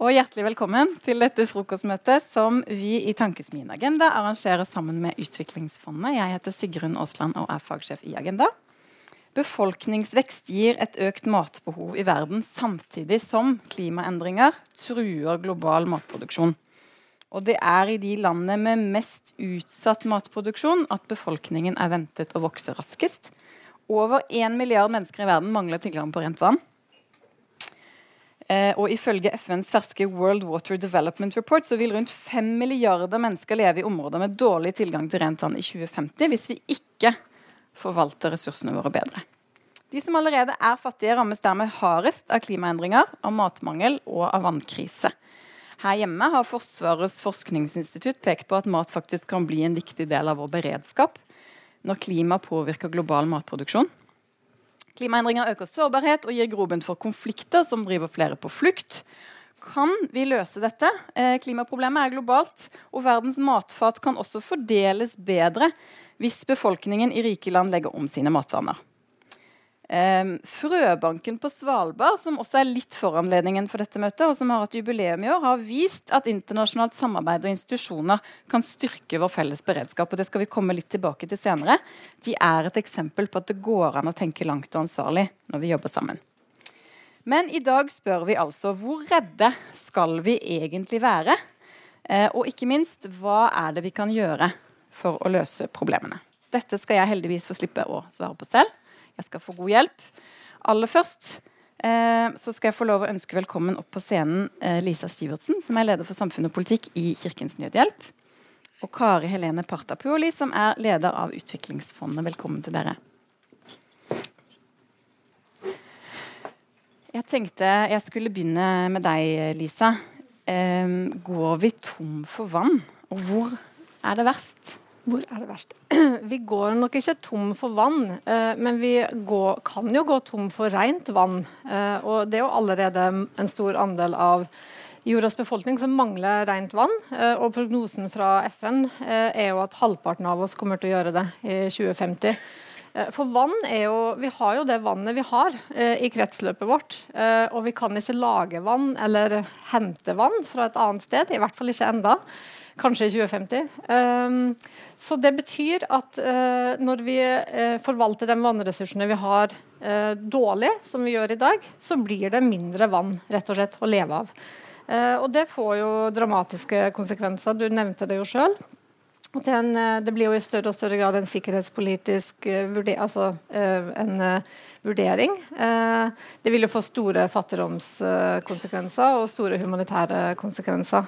og hjertelig velkommen til dette frokostmøtet som vi i Tankesmien Agenda arrangerer sammen med Utviklingsfondet. Jeg heter Sigrun Aasland og er fagsjef i Agenda. Befolkningsvekst gir et økt matbehov i verden samtidig som klimaendringer truer global matproduksjon. Og det er i de landene med mest utsatt matproduksjon at befolkningen er ventet å vokse raskest. Over én milliard mennesker i verden mangler tilgang på rent vann. Eh, og Ifølge FNs ferske World Water Development Report så vil rundt 5 milliarder mennesker leve i områder med dårlig tilgang til rent vann i 2050 hvis vi ikke forvalter ressursene våre bedre. De som allerede er fattige, rammes dermed hardest av klimaendringer, av matmangel og av vannkrise. Her hjemme har Forsvarets forskningsinstitutt pekt på at mat faktisk kan bli en viktig del av vår beredskap når klima påvirker global matproduksjon. Klimaendringer øker sårbarhet og gir grobunn for konflikter som driver flere på flukt. Kan vi løse dette? Eh, klimaproblemet er globalt, og verdens matfat kan også fordeles bedre hvis befolkningen i rike land legger om sine matvaner. Um, Frøbanken på Svalbard, som også er litt foranledningen for dette møtet, og som har hatt jubileum i år, har vist at internasjonalt samarbeid og institusjoner kan styrke vår felles beredskap. og Det skal vi komme litt tilbake til senere. De er et eksempel på at det går an å tenke langt og ansvarlig når vi jobber sammen. Men i dag spør vi altså hvor redde skal vi egentlig være? Uh, og ikke minst, hva er det vi kan gjøre for å løse problemene? Dette skal jeg heldigvis få slippe å svare på selv. Jeg skal få god hjelp. Aller først eh, så skal jeg få lov å ønske velkommen opp på scenen eh, Lisa Sivertsen, som er leder for samfunn og politikk i Kirkens Nødhjelp. Og Kari Helene Partapuoli, som er leder av Utviklingsfondet. Velkommen til dere. Jeg tenkte jeg skulle begynne med deg, Lisa. Eh, går vi tom for vann? Og hvor er det verst? Hvor er det verst? Vi går nok ikke tom for vann, eh, men vi går, kan jo gå tom for rent vann. Eh, og det er jo allerede en stor andel av jordas befolkning som mangler rent vann. Eh, og prognosen fra FN er jo at halvparten av oss kommer til å gjøre det i 2050. Eh, for vann er jo, Vi har jo det vannet vi har i kretsløpet vårt. og vi kan ikke lage vann eller hente vann fra et annet sted, i hvert fall ikke enda kanskje i 2050. Um, så det betyr at uh, når vi uh, forvalter de vannressursene vi har uh, dårlig, som vi gjør i dag, så blir det mindre vann rett og slett å leve av. og det får jo dramatiske konsekvenser. Du nevnte det jo sjøl. det blir jo i større og større grad en sikkerhetspolitisk vurder, altså, en vurdering. det vil jo få store fattigdomskonsekvenser og store humanitære konsekvenser.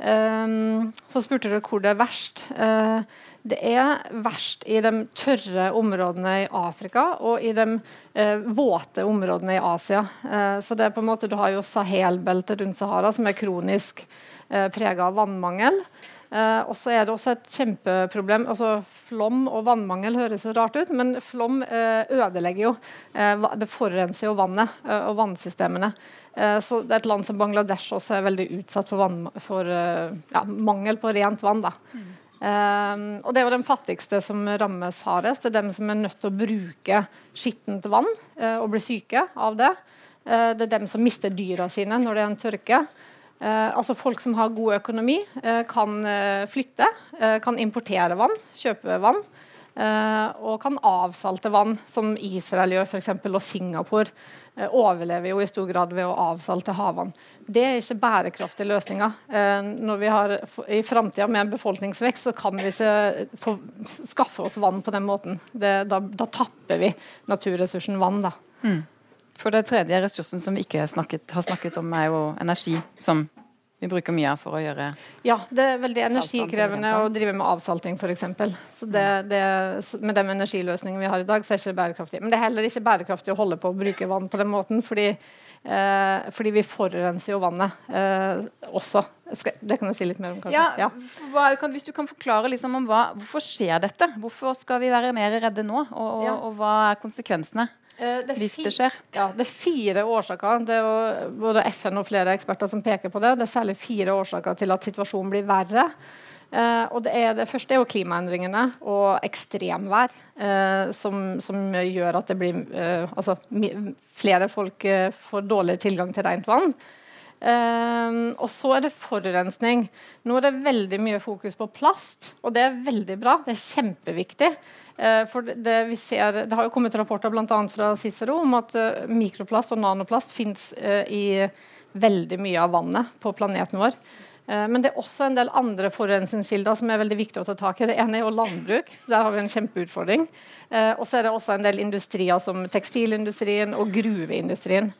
Um, så spurte du hvor det er verst. Uh, det er verst i de tørre områdene i Afrika og i de uh, våte områdene i Asia. Uh, så det er på en måte, Du har jo Sahel-beltet rundt Sahara, som er kronisk uh, prega av vannmangel. Uh, og så er det også et kjempeproblem. altså Flom og vannmangel høres så rart ut, men flom eh, ødelegger jo. Eh, det forurenser jo vannet og vannsystemene. så det er Et land som Bangladesh også er veldig utsatt for, vann, for ja, mangel på rent vann. da. Mm. og Det er jo de fattigste som rammes hardest. Det er dem som er nødt til å bruke skittent vann og blir syke av det. det er dem som mister dyra sine når det er en tørke. Eh, altså Folk som har god økonomi, eh, kan eh, flytte, eh, kan importere vann, kjøpe vann. Eh, og kan avsalte vann, som Israel gjør, f.eks. Og Singapore eh, overlever jo i stor grad ved å avsalte havvann. Det er ikke bærekraftige løsninger. når vi har I framtida med befolkningsvekst så kan vi ikke få, skaffe oss vann på den måten. Det, da, da, tapper vi naturressursen vann. da. Mm. For det tredje ressursen som vi ikke snakket, har snakket om, er jo energi, som vi bruker mye av for å gjøre Ja, det er veldig energikrevende å drive med avsalting, f.eks. Så det, det, med de energiløsningene vi har i dag, så er det ikke bærekraftig. Men det er heller ikke bærekraftig å holde på å bruke vann på den måten, fordi, eh, fordi vi forurenser jo vannet eh, også. Skal, det kan jeg si litt mer om, kanskje. Ja, hva, kan, hvis du kan forklare liksom om hva, Hvorfor skjer dette? Hvorfor skal vi være mer redde nå? Og, og, ja. og hva er konsekvensene? Eh, det Hvis det skjer? Ja, det er fire årsaker. Det er både FN og flere eksperter som peker på det. Det er særlig fire årsaker til at situasjonen blir verre. Eh, og det, er, det, første er jo klimaendringene og ekstremvær, eh, som, som, gjør at det blir eh, altså, flere folk eh, får dårlig tilgang til rent vann. Uh, og så er det forurensning. Nå er det veldig mye fokus på plast, og det er veldig bra. Det er kjempeviktig. Uh, for det, det, ser, det, har jo kommet rapporter bl.a. fra Cicero om at uh, mikroplast og nanoplast fins i veldig mye av vannet på planeten vår. Men det er også en del andre forurensningskilder som er veldig viktig å ta tak i. Det ene er jo landbruk. Der har vi en kjempeutfordring. Og så er det også en del industrier som tekstilindustrien og gruveindustrien.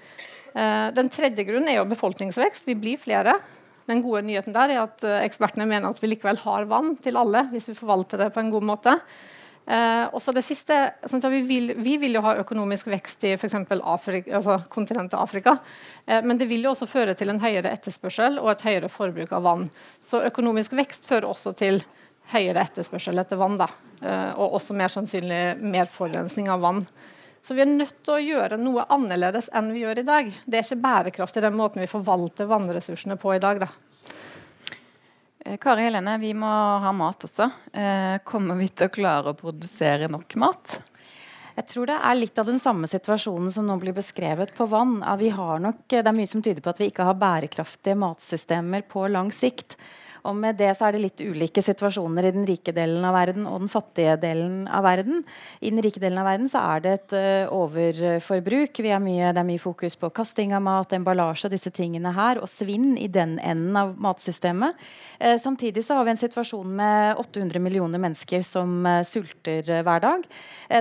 Eh, den tredje grunnen er jo befolkningsvekst. Vi blir flere. Den gode nyheten der er at eh, ekspertene mener at vi likevel har vann til alle hvis vi forvalter det på en god måte. Eh, også det siste, sånn vi, vil, vi, vil, jo ha økonomisk vekst i f.eks. Altså kontinentet Afrika. Eh, men det vil jo også føre til en høyere etterspørsel og et høyere forbruk av vann. Så økonomisk vekst fører også til høyere etterspørsel etter vann. Da. Eh, og også mer sannsynlig mer forurensning av vann. Så vi er nødt til å gjøre noe annerledes enn vi gjør i dag. Det er ikke bærekraftig den måten vi forvalter vannressursene på i dag. Da. Eh, Kari Helene, vi må ha mat også. Eh, kommer vi til å klare å produsere nok mat? Jeg tror det er litt av den samme situasjonen som nå blir beskrevet på vann. Vi har nok, det er mye som tyder på at vi ikke har bærekraftige matsystemer på lang sikt. Og med det så er det litt ulike situasjoner i den rike delen av verden og den fattige delen av verden. I den rike delen av verden så er det et uh, overforbruk. Mye, det er mye fokus på kasting av mat, emballasje, disse tingene her, og svinn i den enden av matsystemet. Uh, samtidig så har vi en situasjon med 800 millioner mennesker som uh, sulter hver dag.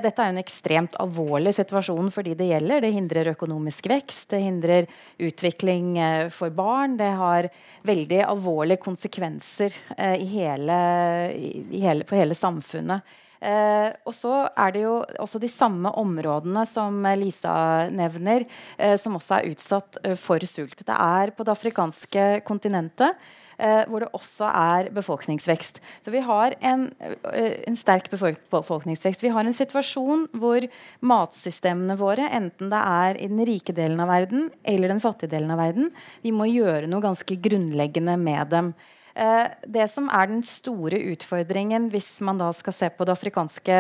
dette er en ekstremt alvorlig situasjon for de det gjelder. Det hindrer økonomisk vekst, det hindrer utvikling for barn. Det har veldig alvorlige konsekvenser konsekvenser eh, i hele, i hele, for hele samfunnet. Eh, og så er det jo også de samme områdene som Lisa nevner, eh, som også er utsatt eh, for sult. Det er på det afrikanske kontinentet eh, hvor det også er befolkningsvekst. Så vi har en, eh, en, sterk befolkningsvekst. Vi har en situasjon hvor matsystemene våre, enten det er i den rike delen av verden eller den fattige delen av verden, vi må gjøre noe ganske grunnleggende med dem. Eh, det som er den store utfordringen hvis man da skal se på det afrikanske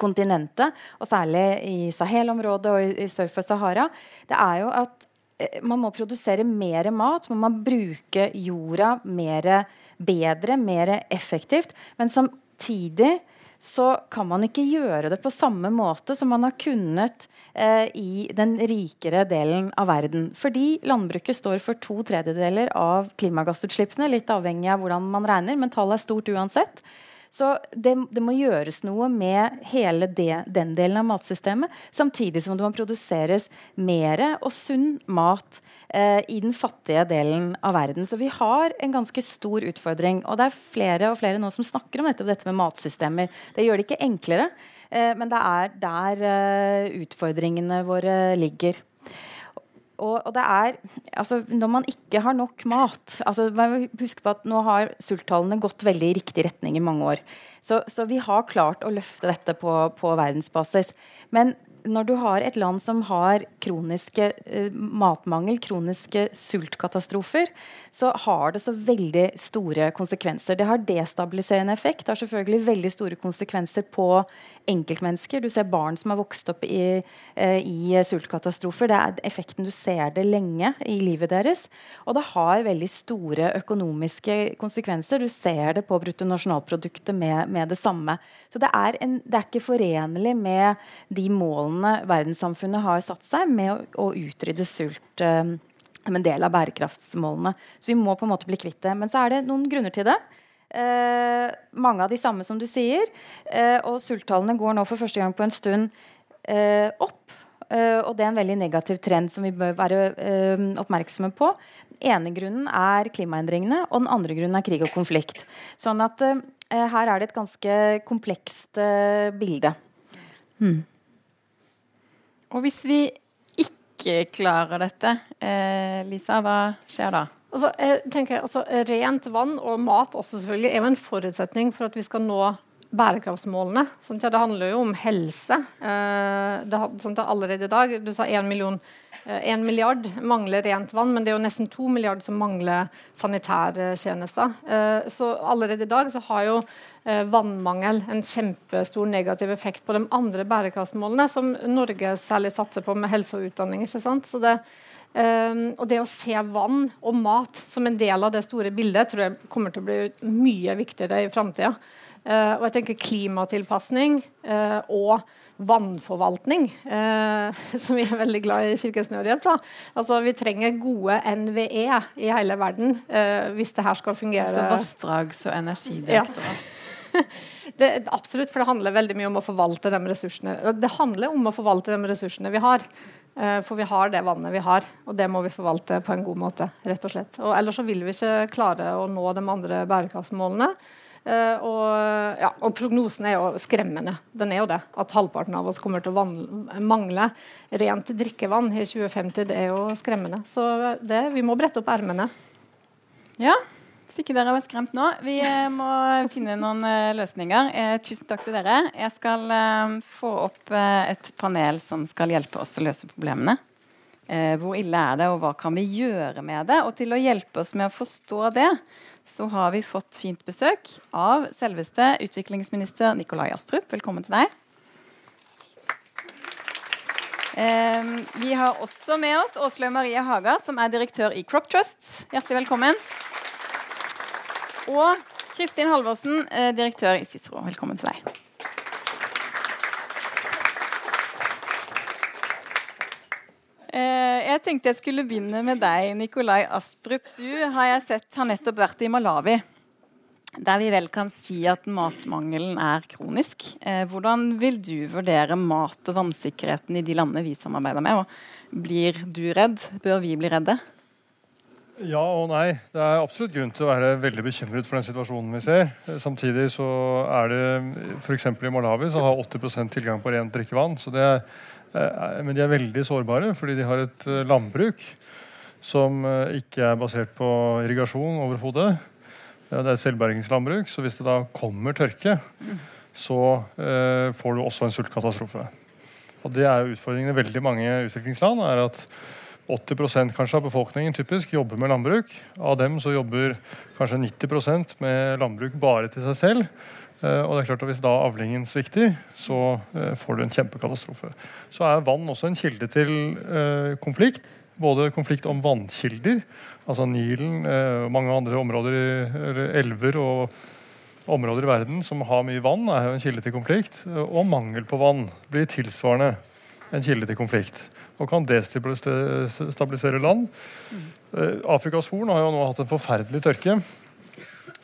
kontinentet, og særlig i Sahel-området og i, sør for Sahara, det er jo at eh, man må produsere mer mat. Man må bruke jorda mer bedre, mer effektivt. Men samtidig så kan man ikke gjøre det på samme måte som man har kunnet eh, i den rikere delen av verden. Fordi landbruket står for to tredjedeler av klimagassutslippene. Litt avhengig av hvordan man regner, men tallet er stort uansett. Så det, det, må gjøres noe med hele det, den delen av matsystemet. Samtidig som det må produseres mer og sunn mat eh, i den fattige delen av verden. Så vi har en ganske stor utfordring. Og det er flere og flere nå som snakker om dette, dette med matsystemer. Det gjør det ikke enklere, eh, men det er der eh, utfordringene våre ligger. Og, og, det er altså, Når man ikke har nok mat altså, Husk på at nå har sulttallene gått veldig i riktig retning i mange år. Så, så vi har klart å løfte dette på, på verdensbasis. Men når du har et land som har kroniske eh, matmangel, kroniske sultkatastrofer, så har det så veldig store konsekvenser. Det har destabiliserende effekt. Det har selvfølgelig veldig store konsekvenser på enkeltmennesker. Du ser barn som har vokst opp i, eh, i sultkatastrofer. Det er effekten du ser det lenge i livet deres. Og det har veldig store økonomiske konsekvenser. Du ser det på bruttonasjonalproduktet med, med det samme. Så det er, en, det er, ikke forenlig med de målene verdenssamfunnet har satt seg med å, å utrydde sult. eh, som en del av bærekraftsmålene. Så vi må på en måte bli kvitt det. Men så er det noen grunner til det. Eh, mange av de samme som du sier. Eh, og sulttallene går nå for første gang på en stund eh, opp. Eh, og det er en veldig negativ trend som vi bør være eh, oppmerksomme på. Den ene grunnen er klimaendringene, og den andre grunnen er krig og konflikt. Sånn at her er det et ganske komplekst bilde. Hmm. Og hvis vi ikke klarer dette, Lisa, hva skjer da? Altså, jeg tenker, altså, Rent vann og mat også selvfølgelig er jo en forutsetning for at vi skal nå bærekraftsmålene. Sånn det handler jo om helse. Eh, det, sånn allerede i dag, Du sa 1 million, eh, milliard mangler rent vann, men det er jo nesten 2 milliard som mangler sanitærtjenester. Eh, så allerede i dag så har jo vannmangel en kjempestor negativ effekt på de andre bærekraftsmålene, som Norge særlig satser på med helse og utdanning. ikke sant? Så det Um, og det å se vann og mat som en del av det store bildet tror jeg kommer til å bli mye viktigere i framtida. Uh, og jeg tenker klimatilpasning uh, og vannforvaltning, uh, som vi er veldig glad i Kirkens Nødhjelp. Altså, vi trenger gode NVE i hele verden hvis det her skal fungere. Altså Vassdrags- og energidirektorat. Ja. det, absolutt, for det handler veldig mye om å forvalte de ressursene. Det handler om å forvalte de ressursene vi har. For vi har det vannet vi har, og det må vi forvalte på en god måte. rett og slett. Og Ellers så vil vi ikke klare å nå de andre bærekraftsmålene. Uh, og, ja, og, prognosen er jo skremmende. Den er jo det. At halvparten av oss kommer til å mangle rent drikkevann i 2050. Det er jo skremmende. Så det, vi må brette opp ermene. Ja, hvis ikke dere var skremt nå. Vi eh, må finne noen uh, løsninger. Eh, tusen takk til dere. Jeg skal eh, få opp eh, et panel som skal hjelpe oss å løse problemene. hvor ille er det, og hva kan vi gjøre med det? Og til å hjelpe oss med å forstå det, så har vi fått fint besøk av selveste utviklingsminister Nikolai Astrup. Velkommen til deg. vi har også med oss Åslaug Marie Haga, som er direktør i Crop Trust. Hjertelig velkommen. Og Kristin Halvorsen, eh, direktør i Cicero. Velkommen til deg. Jeg tenkte jeg skulle begynne med deg, Nikolai Astrup. Du har jeg sett har nettopp vært i Malawi. Der vi vel kan si at matmangelen er kronisk. Eh, hvordan vil du vurdere mat- og vannsikkerheten i de landene vi samarbeider med? Og blir du redd? Bør vi bli redde? Ja og nei. Det er absolutt grunn til å være veldig bekymret for den situasjonen vi ser. Samtidig så er det f.eks. i Malawi så har 80% tilgang på rent drikkevann. Så det er, eh, men de er veldig sårbare fordi de har et eh, landbruk som eh, ikke er basert på irrigasjon overhodet. Det er et selvbergingslandbruk, så hvis det da kommer tørke, så eh, får du også en sultkatastrofe. Og Det er jo utfordringen i veldig mange utviklingsland. er at 80% kanskje av befolkningen typisk jobber med landbruk. Av dem så jobber kanskje 90% med landbruk bare til seg selv. Uh, og det er klart at Hvis da avlingen svikter, så uh, får du en kjempekatastrofe. Så er vann også en kilde til uh, konflikt. Både konflikt om vannkilder, altså Nilen, mange andre områder, elver og områder i verden som har mye vann, er jo en kilde til konflikt. Og mangel på vann blir tilsvarende en kilde til konflikt og kan destabilisere land. Mm. Afrikas Horn har jo nå hatt en forferdelig tørke eh,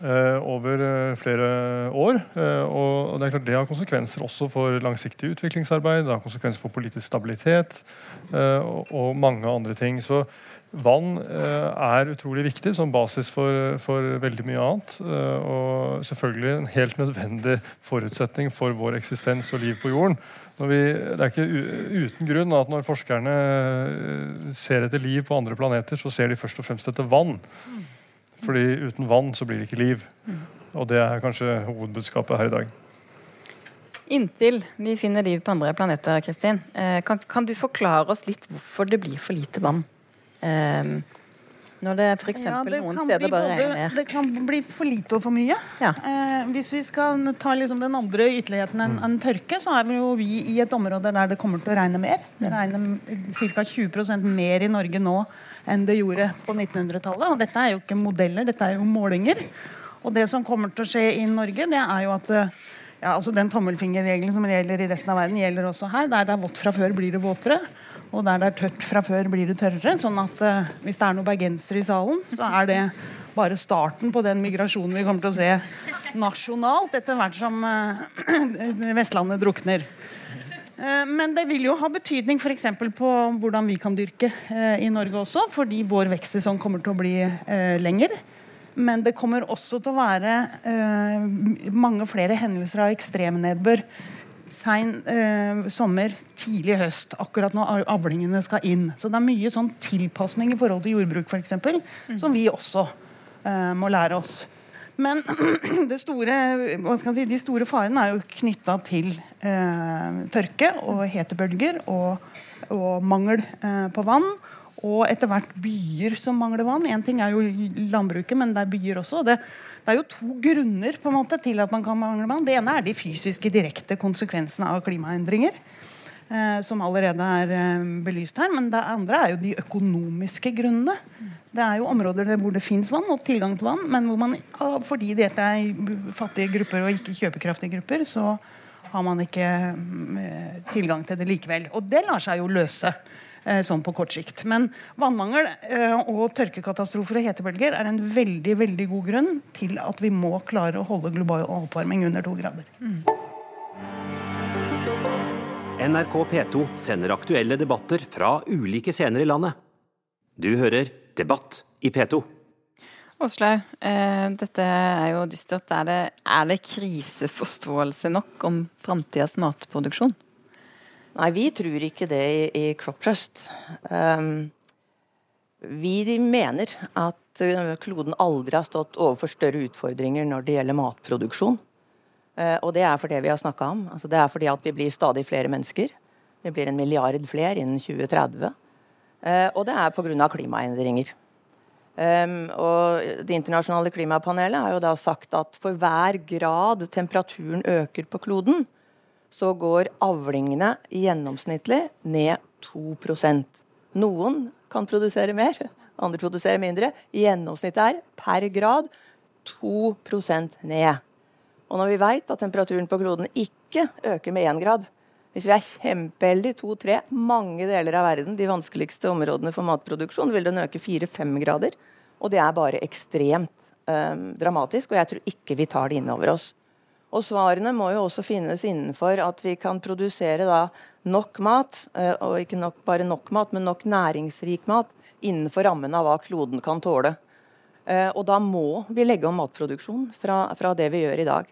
over eh, flere år. og Det er klart det har konsekvenser også for langsiktig utviklingsarbeid, det har konsekvenser for politisk stabilitet og mange andre ting. Så Vann er utrolig viktig som basis for, for veldig mye annet. og selvfølgelig en helt nødvendig forutsetning for vår eksistens og liv på jorden. Vi, det er ikke uten grunn at når forskerne eh, ser etter liv på andre planeter, så ser de først og fremst etter vann. Fordi uten vann så blir det ikke liv. Og det er kanskje hovedbudskapet her i dag. Inntil vi finner liv på andre planeter, Kristin, eh, kan, kan, du forklare oss litt hvorfor det blir for lite vann? Um, når det f.eks. Ja, noen steder bare regner regner Det kan bli for lite og for mye. Ja. Eh, hvis vi skal ta liksom den andre ytterligheten enn en tørke, så er vi jo vi i et område der det kommer til å regne mer. Det regner ca. 20% mer i Norge nå enn det gjorde på 1900-tallet. Og dette er jo ikke modeller, dette er jo målinger. Og det som kommer til å skje i Norge, det er jo at ja, altså Den tommelfingerregelen som gjelder i resten av verden, gjelder også her. Der det er vått fra før, blir det våtere. Og der det er tørt fra før, blir det tørrere. sånn at eh, hvis det er noen bergensere i salen, så er det bare starten på den migrasjonen vi kommer til å se nasjonalt etter hvert som eh, Vestlandet drukner. Uh, men det vil jo ha betydning f.eks. på hvordan vi kan dyrke i Norge også, fordi vår vekstsesong kommer til å bli lenger. Men det kommer også til å være mange flere hendelser av ekstremnedbør sein eh, sommer, tidlig høst. Akkurat når avlingene skal inn. Så det er mye sånn tilpasning i forhold til jordbruk eksempel, mm. som vi også eh, må lære oss. Men store, si, de store farene er jo knytta til eh, tørke og hetebølger og, og mangel eh, på vann. Og etter hvert byer som mangler vann. Én ting er jo landbruket, men det er byer også. Det, det er jo to grunner måte, til at man kan mangle vann. Det ene er de fysiske, direkte konsekvensene av klimaendringer. Eh, som allerede er eh, belyst her. Men det andre er jo de økonomiske grunnene. Det er jo områder hvor det fins vann og tilgang til vann, men man, fordi dette er fattige grupper og ikke kjøpekraftige grupper, så har man ikke eh, tilgang til det likevel. Og det lar seg jo løse sånn på kort sikt. Men vannmangel eh, og tørkekatastrofer og hetebølger er en veldig veldig god grunn til at vi må klare å holde global oppvarming under to grader. Mm. NRK P2 sender aktuelle debatter fra ulike scener i landet. Du hører Debatt i P2. Åslaug, eh, dette er jo dystert. Er det, er det kriseforståelse nok om framtidas matproduksjon? Nei, vi tror ikke det i, i Crop Trust. Um, vi mener at uh, kloden aldri har stått overfor større utfordringer når det gjelder matproduksjon. Uh, og det er for det vi har snakka om. Altså, det er fordi at vi blir stadig flere mennesker. Vi blir en milliard flere innen 2030. Uh, og det er pga. klimaendringer. Um, og Det internasjonale klimapanelet har jo da sagt at for hver grad temperaturen øker på kloden, så går avlingene gjennomsnittlig ned 2% Noen kan produsere mer, andre produserer mindre. Gjennomsnittet er per grad 2% ned. Og når vi vet at temperaturen på kloden ikke øker med 1 grad Hvis vi er kjempeheldige, to-tre, mange deler av verden, de vanskeligste områdene for matproduksjon, vil den øke 4-5 grader. Og det er bare ekstremt eh, dramatisk, og jeg tror ikke vi tar det inn over oss. Og svarene må jo også finnes innenfor at vi kan produsere da nok mat, uh, og ikke nok, bare nok mat, men nok næringsrik mat innenfor rammen av hva kloden kan tåle. Uh, og da må vi legge om matproduksjon fra, fra det vi gjør i dag.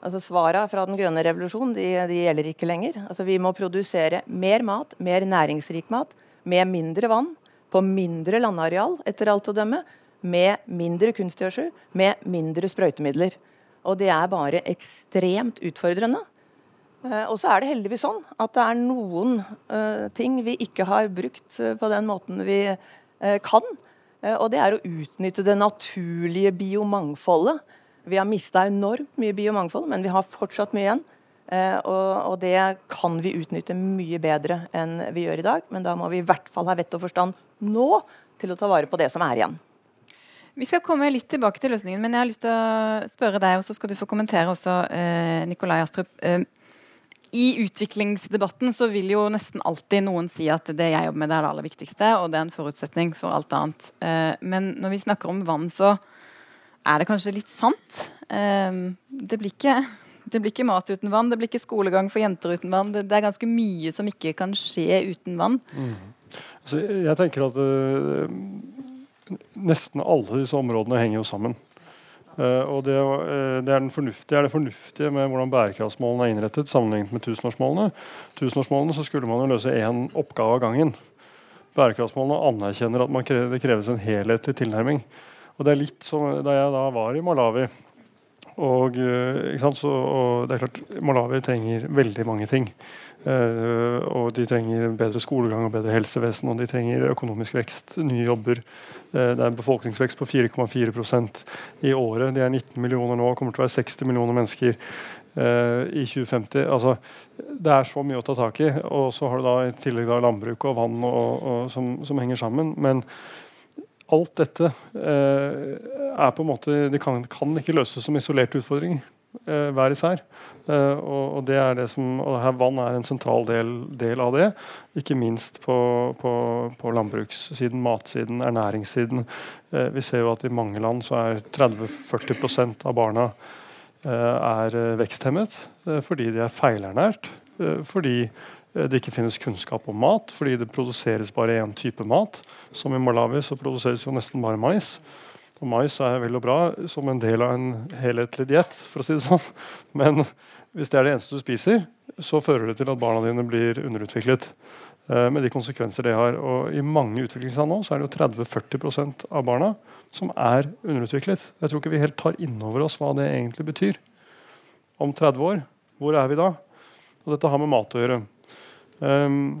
Altså Svara fra den grønne revolusjonen de, de gjelder ikke lenger. Altså Vi må produsere mer mat, mer næringsrik mat, med mindre vann, på mindre landareal, etter alt å dømme, med mindre kunstgjødsel, med mindre sprøytemidler. Og det er bare ekstremt utfordrende. Uh, og så er det heldigvis sånn at det er noen uh, ting vi ikke har brukt uh, på den måten vi kan. og det er å utnytte det naturlige biomangfoldet. Vi har mista enormt mye biomangfold, men vi har fortsatt mye igjen. Og, det kan vi utnytte mye bedre enn vi gjør i dag. Men da må vi i hvert fall ha vett og forstand nå til å ta vare på det som er igjen. Vi skal komme litt tilbake til løsningen, men jeg har lyst til å spørre deg, og så skal du få kommentere også, eh, Nikolai Astrup. Eh, I utviklingsdebatten så vil jo nesten alltid noen si at det jeg jobber med, det er det aller viktigste, og det er en forutsetning for alt annet. Eh, men når vi snakker om vann, så er det kanskje litt sant. Det blir ikke det blir ikke mat uten vann, det blir ikke skolegang for jenter uten vann. Det, er ganske mye som ikke kan skje uten vann. Mm. Altså, jeg tenker at nesten alle disse områdene henger jo sammen. Uh, og det, uh, det, er det, er det fornuftige med hvordan bærekraftsmålene er innrettet sammenlignet med tusenårsmålene. Tusenårsmålene så skulle man jo løse én oppgave av gangen. Bærekraftsmålene anerkjenner at krever, det kreves en helhetlig tilnærming. Og det er litt som Da jeg da var i Malawi og, uh, så, og det er klart Malawi trenger veldig mange ting. Uh, og de trenger bedre skolegang og bedre helsevesen, og de trenger økonomisk vekst, nye jobber. Uh, det er en befolkningsvekst på 4,4% i året. De er 19 millioner nå, og kommer til å være 60 millioner mennesker uh, i 2050. Altså, det er så mye å ta tak i. Og så har du da i tillegg da landbruk og vann og, og, som, som, henger sammen. Men alt dette er på en måte Det kan, kan ikke løses som isolerte utfordringer hver især. Uh, og, og, det er det som, og her Vann er en sentral del, del av det. Ikke minst på, på, på landbrukssiden, matsiden, ernæringssiden. Uh, vi ser jo at i mange land så er 30-40% av barna er veksthemmet fordi de er feilernært. fordi det ikke finnes kunnskap om mat, fordi det produseres bare én type mat. Som i Malawi så produseres jo nesten bare mais. Og mais er vel og bra som en del av en helhetlig diett, for å si det sånn. Men hvis det er det eneste du spiser, så fører det til at barna dine blir underutviklet. Eh, med de konsekvenser det har. Og I mange utviklingsland nå så er det jo 30-40% av barna som er underutviklet. Jeg tror ikke vi helt tar inn over oss hva det egentlig betyr. Om 30 år, hvor er vi da? Og dette har med mat å gjøre. Um,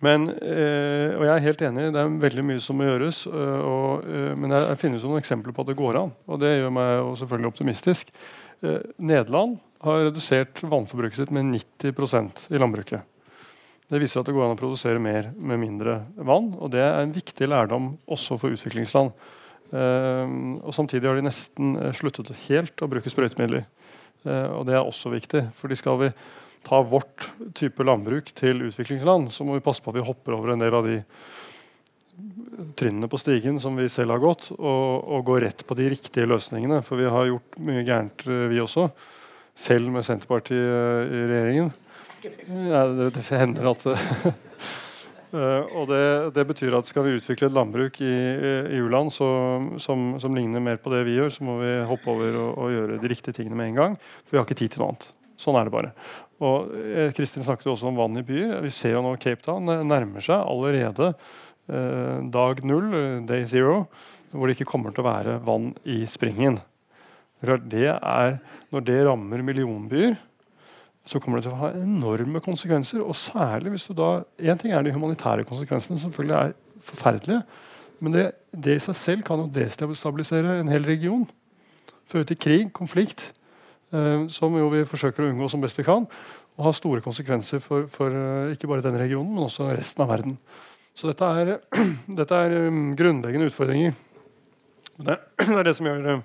men, eh, og jeg er helt enig, det er veldig mye som må gjøres. Øh, og, øh, men jeg, jeg finner noen eksempler på at det går an, og det gjør meg selvfølgelig optimistisk. Nederland har redusert vannforbruket sitt med 90% i landbruket. Det viser at det går an å produsere mer med mindre vann. og Det er en viktig lærdom også for utviklingsland. Eh, og Samtidig har de nesten uh, sluttet helt å bruke sprøytemidler. Og Det er også viktig. fordi Skal vi ta vårt type landbruk til utviklingsland, så må vi passe på at vi hopper over en del av de trinnene på stigen som vi selv har gått, og, og går rett på de riktige løsningene. For vi har gjort mye gærent, vi også. Selv med Senterpartiet i regjeringen. Ja, det, hender at Uh, og det, det, betyr at Skal vi utvikle et landbruk i, i u-land som, som, ligner mer på det vi gjør, så må vi hoppe over og, og, gjøre de riktige tingene med en gang. For vi har ikke tid til noe annet. Sånn er det bare. Og eh, Kristin snakket også om vann i byer. Vi ser jo nå Cape Town nærmer seg allerede eh, dag null, day zero, hvor det ikke kommer til å være vann i springen. Det er, når det rammer millionbyer så kommer det til å ha enorme konsekvenser. Og særlig hvis du da Én ting er de humanitære konsekvensene, som selvfølgelig er forferdelige. Men det, det, i seg selv kan jo destabilisere en hel region. Føre til krig, konflikt, eh, som jo vi forsøker å unngå som best vi kan. Og har store konsekvenser for, for uh, ikke bare denne regionen, men også resten av verden. Så dette er, dette er um, grunnleggende utfordringer. Det, det, er det som gjør,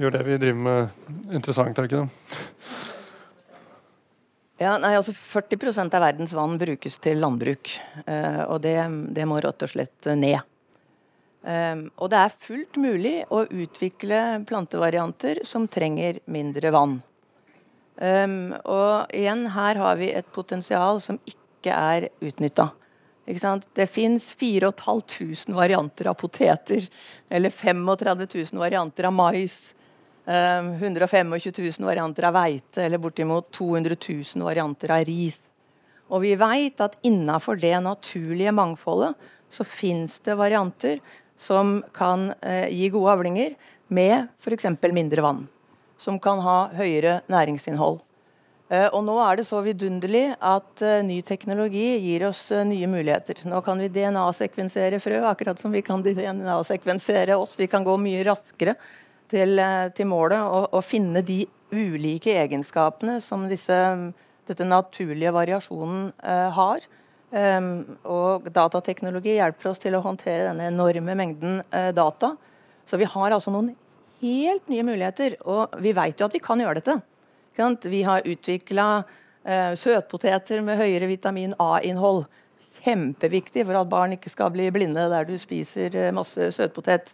gjør det vi driver med, interessant. er det ikke det? Ja, nei, altså 40% av verdens vann brukes til landbruk. Og det, det, må rett og slett ned. Um, og det er fullt mulig å utvikle plantevarianter som trenger mindre vann. Um, og igjen, her har vi et potensial som ikke er utnytta. Det fins 4500 varianter av poteter. Eller 35 000 varianter av mais. 125 ehm, 000 varianter av hveite eller bortimot 200 000 varianter av ris. Og vi veit at innafor det naturlige mangfoldet så fins det varianter som kan eh, gi gode avlinger med f.eks. mindre vann. Som kan ha høyere næringsinnhold. Eh, og nå er det så vidunderlig at eh, ny teknologi gir oss nye muligheter. Nå kan vi DNA-sekvensere frø, akkurat som vi kan DNA-sekvensere oss. Vi kan gå mye raskere til, til målet å finne de ulike egenskapene som disse, dette naturlige variasjonen har. Um, og datateknologi hjelper oss til å håndtere denne enorme mengden uh, data. Så vi har altså noen helt nye muligheter, og vi vet jo at vi kan gjøre dette. Vi har utvikla uh, søtpoteter med høyere vitamin A-innhold. Kjempeviktig for at barn ikke skal bli blinde der du spiser masse søtpotet.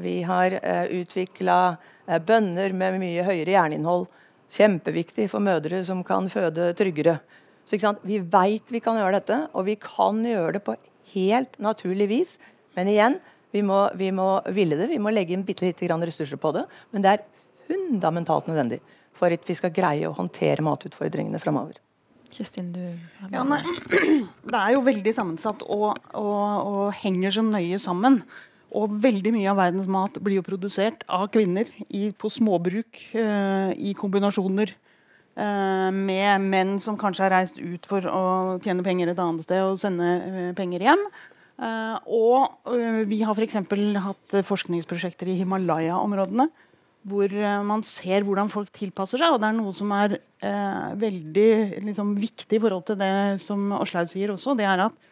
Vi har uh, eh, utvikla eh, bønner med mye høyere jerninnhold. Kjempeviktig for mødre som kan føde tryggere. Så Vi veit vi kan gjøre dette, og vi kan gjøre det på helt naturlig vis. Men igjen, vi må, vi må ville det. Vi må legge inn bitte lite grann ressurser på det. Men det er fundamentalt nødvendig for at vi skal greie å håndtere matutfordringene framover. Kristin, du ja, Det er jo veldig sammensatt og, og, og henger så nøye sammen. Og veldig mye av verdens mat blir jo produsert av kvinner i, på småbruk eh, i kombinasjoner med menn som kanskje har reist ut for å tjene penger et annet sted og sende eh, penger hjem. Eh, og eh, vi har f.eks. hatt forskningsprosjekter i Himalaya-områdene hvor eh, man ser hvordan folk tilpasser seg. Og det er noe som er veldig liksom, viktig i forhold til det som Aslaug sier også. det er at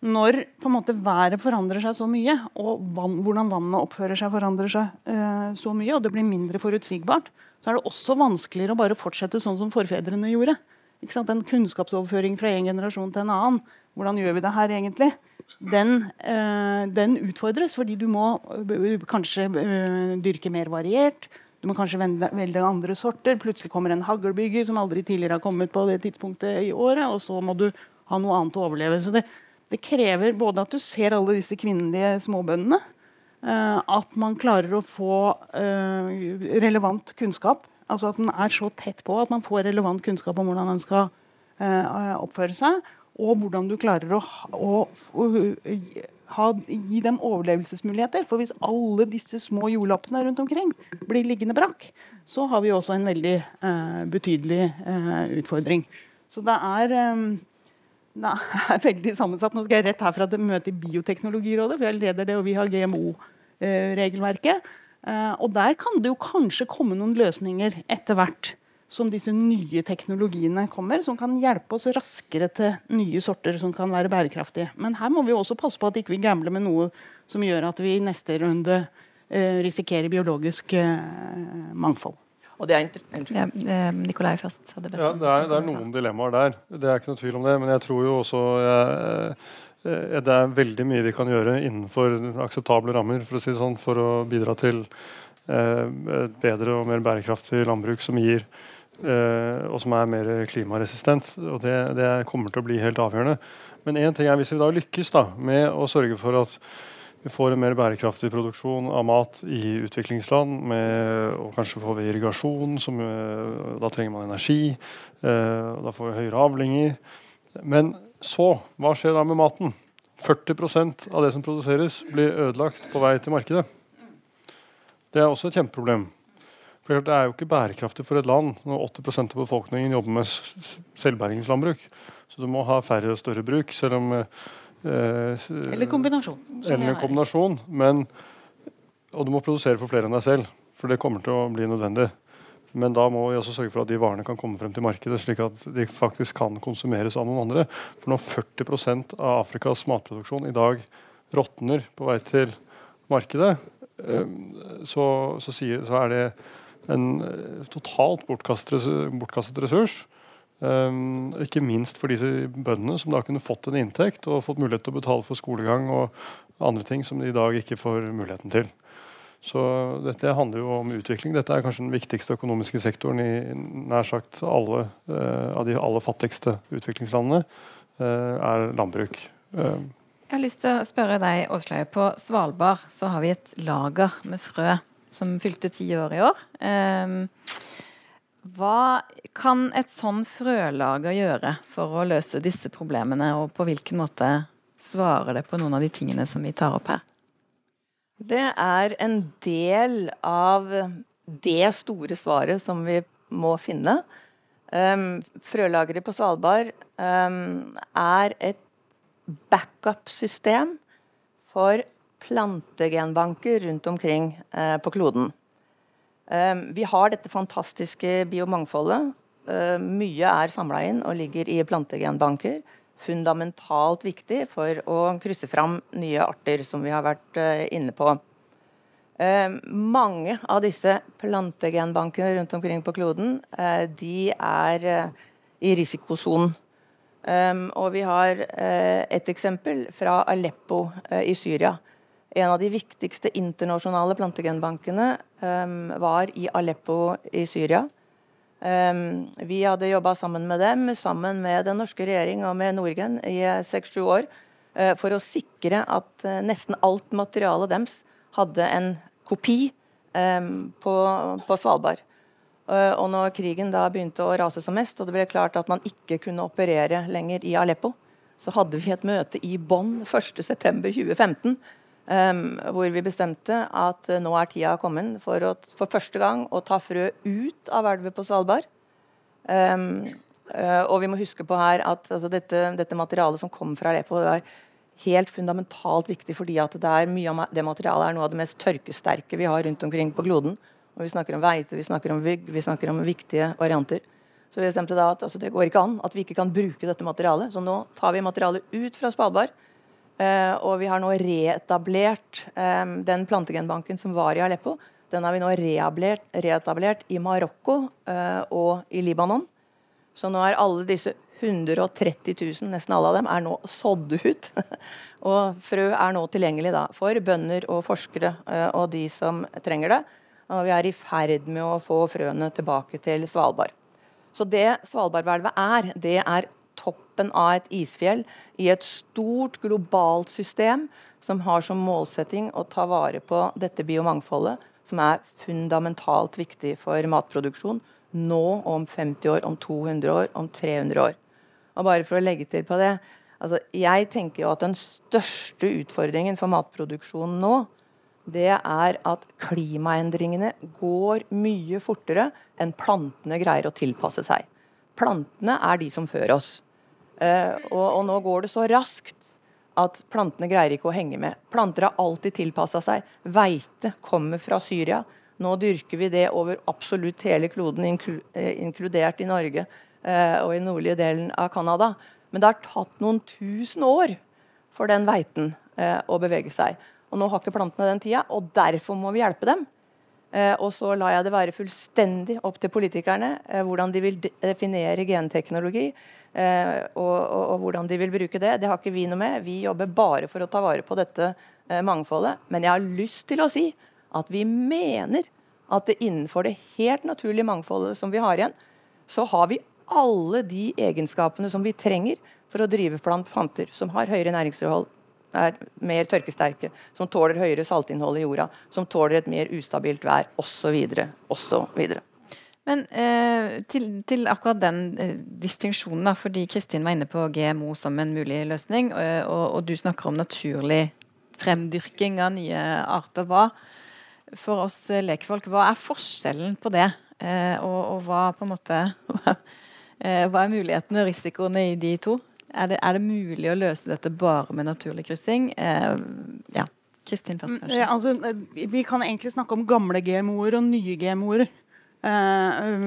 når på en måte været forandrer seg så mye, og vann, hvordan vannet oppfører seg, forandrer seg eh, så mye, og det blir mindre forutsigbart, så er det også vanskeligere å bare fortsette sånn som forfedrene gjorde. Den kunnskapsoverføring fra en generasjon til en annen, hvordan gjør vi det her egentlig, den, øh, den utfordres. Fordi du må øh, kanskje øh, dyrke mer variert. Du må kanskje velge andre sorter. Plutselig kommer en haglbygger som aldri tidligere har kommet på det tidspunktet i året, og så må du ha noe annet å overleve. Så det, det krever både at du ser alle disse kvinnelige småbøndene, at man klarer å få uh, relevant kunnskap. Altså at den er så tett på at man får relevant kunnskap om hvordan man skal uh, oppføre seg. Og hvordan du klarer å, å, å, ha, gi dem overlevelsesmuligheter. For hvis alle disse små jordlappene rundt omkring blir liggende brakk, så har vi også en veldig betydelig utfordring. Så det er det er veldig sammensatt. Nå skal jeg rett herfra til møte i Bioteknologirådet, for jeg leder det, og vi har GMO-regelverket. Eh, og der kan det jo kanskje komme noen løsninger etter hvert som disse nye teknologiene kommer, som kan hjelpe oss raskere til nye sorter som kan være bærekraftige. Men her må vi også passe på at ikke vi ikke gambler med noe som gjør at vi i neste runde eh, risikerer biologisk eh, mangfold. Og det er ja, eh, Nikolai først. Ja, det, er, det er noen dilemmaer der. Det er ikke noe tvil om det. Men jeg tror jo også jeg, eh, det er veldig mye vi kan gjøre innenfor akseptable rammer for å, si sånn, for å bidra til eh, et bedre og mer bærekraftig landbruk som gir Eh, og som er mer klimaresistent. og det, det, kommer til å bli helt avgjørende. Men én ting er hvis vi da lykkes da, med å sørge for at vi får en mer bærekraftig produksjon av mat i utviklingsland, med, og kanskje får vi irrigasjon, som, eh, da trenger man energi. Eh, da får vi høyere avlinger. Men så, hva skjer da med maten? 40% av det som produseres, blir ødelagt på vei til markedet. Det er også et kjempeproblem. For Det er jo ikke bærekraftig for et land når 80% av befolkningen jobber med selvbergingslandbruk. Så du må ha færre og større bruk, selv om eh, Eller kombinasjon. Eller en kombinasjon. Men, og du må produsere for flere enn deg selv, for det kommer til å bli nødvendig. Men da må vi også sørge for at de varene kan komme frem til markedet, slik at de faktisk kan konsumeres av noen andre. For når 40% av Afrikas matproduksjon i dag råtner på vei til markedet, eh, så, så, sier, så er det en eh, totalt bortkastet, bortkastet ressurs. Um, ikke minst for disse bøndene, som da kunne fått en inntekt og fått mulighet til å betale for skolegang og andre ting som de i dag ikke får muligheten til. Så dette handler jo om utvikling. Dette er kanskje den viktigste økonomiske sektoren i nær sagt alle uh, av de aller fattigste utviklingslandene, uh, er landbruk. Uh, jeg har lyst til å spørre deg, Åslaug. På Svalbard så har vi et lager med frø som fylte ti år i år. Um, hva kan et sånn frølager gjøre for å løse disse problemene, og på hvilken måte svarer det på noen av de tingene som vi tar opp her? Det er en del av det store svaret som vi må finne. Um, frølageret på Svalbard um, er et backup-system for plantegenbanker rundt omkring uh, på kloden. Eh, vi har dette fantastiske biomangfoldet. Eh, mye er samla inn og ligger i plantegenbanker. Fundamentalt viktig for å krysse fram nye arter, som vi har vært eh, inne på. Eh, mange av disse plantegenbankene rundt omkring på kloden eh, de er i risikosonen. Og vi har et eksempel fra Aleppo i Syria. En av de viktigste internasjonale plantegenbankene um, var i Aleppo i Syria. Um, vi hadde jobba sammen med dem, sammen med den norske regjering og med Norgen i seks-sju år uh, for å sikre at uh, nesten alt materialet deres hadde en kopi um, på, på, Svalbard. Uh, og når krigen da begynte å rase som mest, og det ble klart at man ikke kunne operere lenger i Aleppo, så hadde vi et møte i Bonn 1.9.2015 Um, hvor vi bestemte at uh, nå er tida kommet for, å, for første gang å ta frø ut av elver på Svalbard. Um, uh, og vi må huske på her at altså, dette, dette, materialet som kom fra Alepo, er helt fundamentalt viktig fordi at det, er mye av det materialet er noe av det mest tørkesterke vi har rundt omkring på kloden. Og vi snakker om veite, vi snakker om vygg, vi snakker om viktige varianter. Så vi bestemte da at altså, det går ikke an at vi ikke kan bruke dette materialet. Så nå tar vi materialet ut fra Svalbard og vi har nå reetablert um, den plantegenbanken som var i Aleppo. Den har vi nå reetablert i Marokko uh, og i Libanon. Så nå er alle disse 130 000, nesten alle av dem, er nå sådd ut. og frø er nå tilgjengelig da, for bønder og forskere og de som trenger det. Og vi er i ferd med å få frøene tilbake til Svalbard. Så det Svalbardhvelvet er, det er toppen av et isfjell i et stort globalt system som har som målsetting å ta vare på dette biomangfoldet, som er fundamentalt viktig for matproduksjon nå om 50 år, om 200 år, om 300 år. Og bare for å legge til på det, altså Jeg tenker jo at den største utfordringen for matproduksjonen nå, det er at klimaendringene går mye fortere enn plantene greier å tilpasse seg. Plantene er de som fører oss. Uh, og, og, nå går det så raskt at plantene greier ikke å henge med. Planter har alltid tilpassa seg. Veite kommer fra Syria. Nå dyrker vi det over absolutt hele kloden, eh, inkludert i Norge eh, og i nordlige delen av Canada. Men det har tatt noen tusen år for den veiten eh, å bevege seg. Og Nå har ikke plantene den tida, og derfor må vi hjelpe dem. Eh, og så lar jeg det være fullstendig opp til politikerne eh, hvordan de vil definere genteknologi. Eh, og, og, og, hvordan de vil bruke det. Det har ikke vi noe med. Vi jobber bare for å ta vare på dette eh, mangfoldet. Men jeg har lyst til å si at vi mener at det innenfor det helt naturlige mangfoldet som vi har igjen, så har vi alle de egenskapene som vi trenger for å drive blant planter som har høyere næringsforhold, er mer tørkesterke, som tåler høyere saltinnhold i jorda, som tåler et mer ustabilt vær, osv. osv. Men eh, til, til, akkurat den eh, distinksjonen, fordi Kristin var inne på GMO som en mulig løsning, og, og, og du snakker om naturlig fremdyrking av nye arter. Hva, for oss lekfolk, hva er forskjellen på det? Eh, og, og, hva på en måte eh, Hva er mulighetene og risikoene i de to? Er det, er det, mulig å løse dette bare med naturlig kryssing? Eh, ja. Kristin først, kanskje. Ja, altså, eh, vi kan egentlig snakke om gamle GMO-er og nye GMO-er. Uh,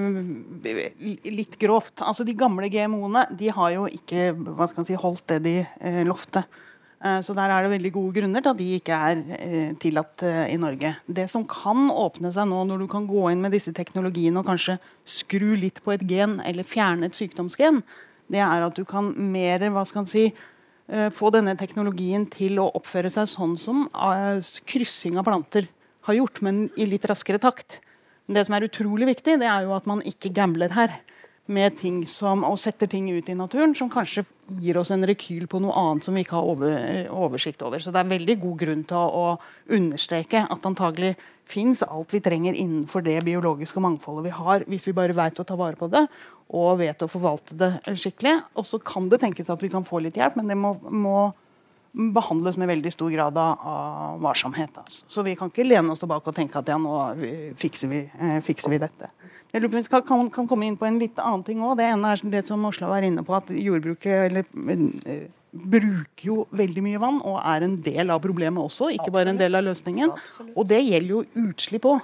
litt grovt. Altså De gamle GMO-ene de har jo ikke hva skal si, holdt det de uh, lovte. Eh, så der er det veldig gode grunner til at de ikke er eh, tillatt eh, i Norge. Det som kan åpne seg nå, når du kan gå inn med disse teknologiene og kanskje skru litt på et gen eller fjerne et sykdomsgen, det er at du kan mer hva skal man si, få denne teknologien til å oppføre seg sånn som kryssing av planter har gjort, men i litt raskere takt. Det som er utrolig viktig, det er jo at man ikke gambler her med ting som, og setter ting ut i naturen som kanskje gir oss en rekyl på noe annet som vi ikke har over, oversikt over. Så det er veldig god grunn til å, å understreke at antagelig fins alt vi trenger innenfor det biologiske mangfoldet vi har, hvis vi bare vet å ta vare på det og vet å forvalte det skikkelig. Og så kan det tenkes at vi kan få litt hjelp, men det må, må behandles med veldig stor grad av, varsomhet. Altså. Så vi kan ikke lene oss tilbake og tenke at ja, nå fikser vi, eh, fikser vi dette. Jeg lurer på vi kan, kan, komme inn på en litt annen ting òg. Det ene er det som Oslo var inne på, at jordbruket eller, eh, bruker jo veldig mye vann og er en del av problemet også, ikke bare en del av løsningen. Og det gjelder jo utslipp òg.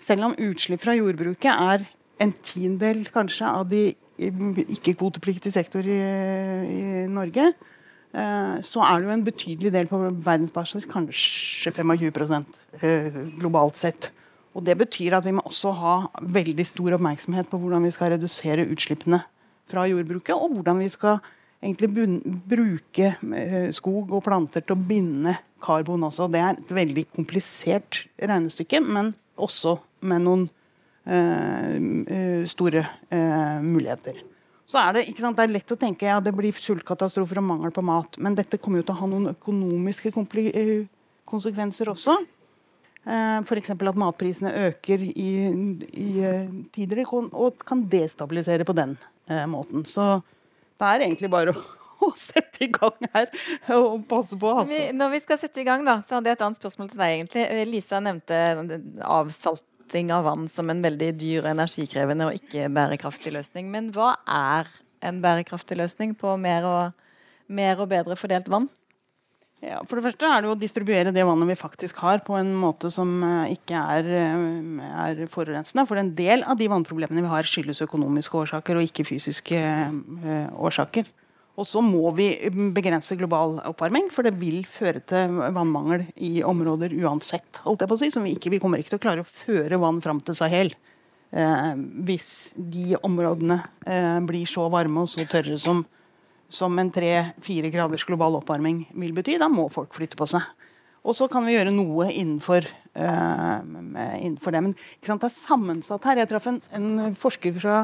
Selv om utslipp fra jordbruket er en tiendedel kanskje av de ikke-kvotepliktige sektor i, i Norge, Eh, så er det jo en betydelig del på verdensbasis, kanskje 25 eh, globalt sett. Og Det betyr at vi må også ha veldig stor oppmerksomhet på hvordan vi skal redusere utslippene fra jordbruket, og hvordan vi skal egentlig bruke eh, skog og planter til å binde karbon også. Det er et veldig komplisert regnestykke, men også med noen uh, store uh, muligheter. Så er det, sant, det er lett å tenke ja, det blir sultkatastrofer og mangel på mat. Men dette kommer jo til å ha noen økonomiske eh, konsekvenser også. Eh, F.eks. at matprisene øker i, i eh, tider og kan destabilisere på den eh, måten. Så det er egentlig bare å, å sette i gang her og passe på. Altså. Når vi skal sette i gang, da, så hadde jeg et annet spørsmål til deg. egentlig. Lisa nevnte avsalt erstatting av vann som en veldig dyr og energikrevende og ikke bærekraftig løsning. Men hva er en bærekraftig løsning på mer og, mer og bedre fordelt vann? Ja, for det første er det å distribuere det vannet vi faktisk har, på en måte som uh, ikke er, uh, er, forurensende. For en del av de vannproblemene vi har, skyldes økonomiske årsaker og ikke fysiske uh, årsaker. Og så må vi begrense global oppvarming, for det vil føre til vannmangel i områder uansett. holdt jeg på å si, vi, ikke, vi kommer ikke til å klare å føre vann fram til Sahel eh, hvis de områdene eh, blir så varme og så tørre som, som en tre-fire graders global oppvarming vil bety. Da må folk flytte på seg. Og så kan vi gjøre noe innenfor, uh, innenfor det. Men det er sammensatt her. Jeg traff en, en, forsker fra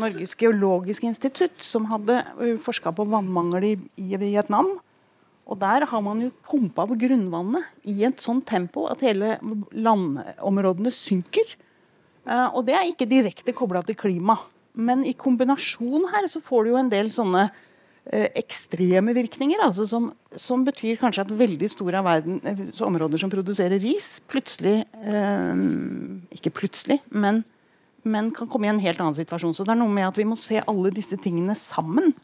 Norges geologiske institutt som hadde uh, forska på vannmangel i, i, Vietnam. Og der har man jo pumpa på grunnvannet i et sånt tempo at hele landområdene synker. Uh, og det er ikke direkte kobla til klima. Men i kombinasjon her så får du jo en del sånne Eh, ekstreme virkninger. Altså som, som, betyr kanskje at veldig store av verden, eh, områder som produserer ris, plutselig eh, Ikke plutselig, men, men, kan komme i en helt annen situasjon. Så det er noe med at vi må se alle disse tingene sammen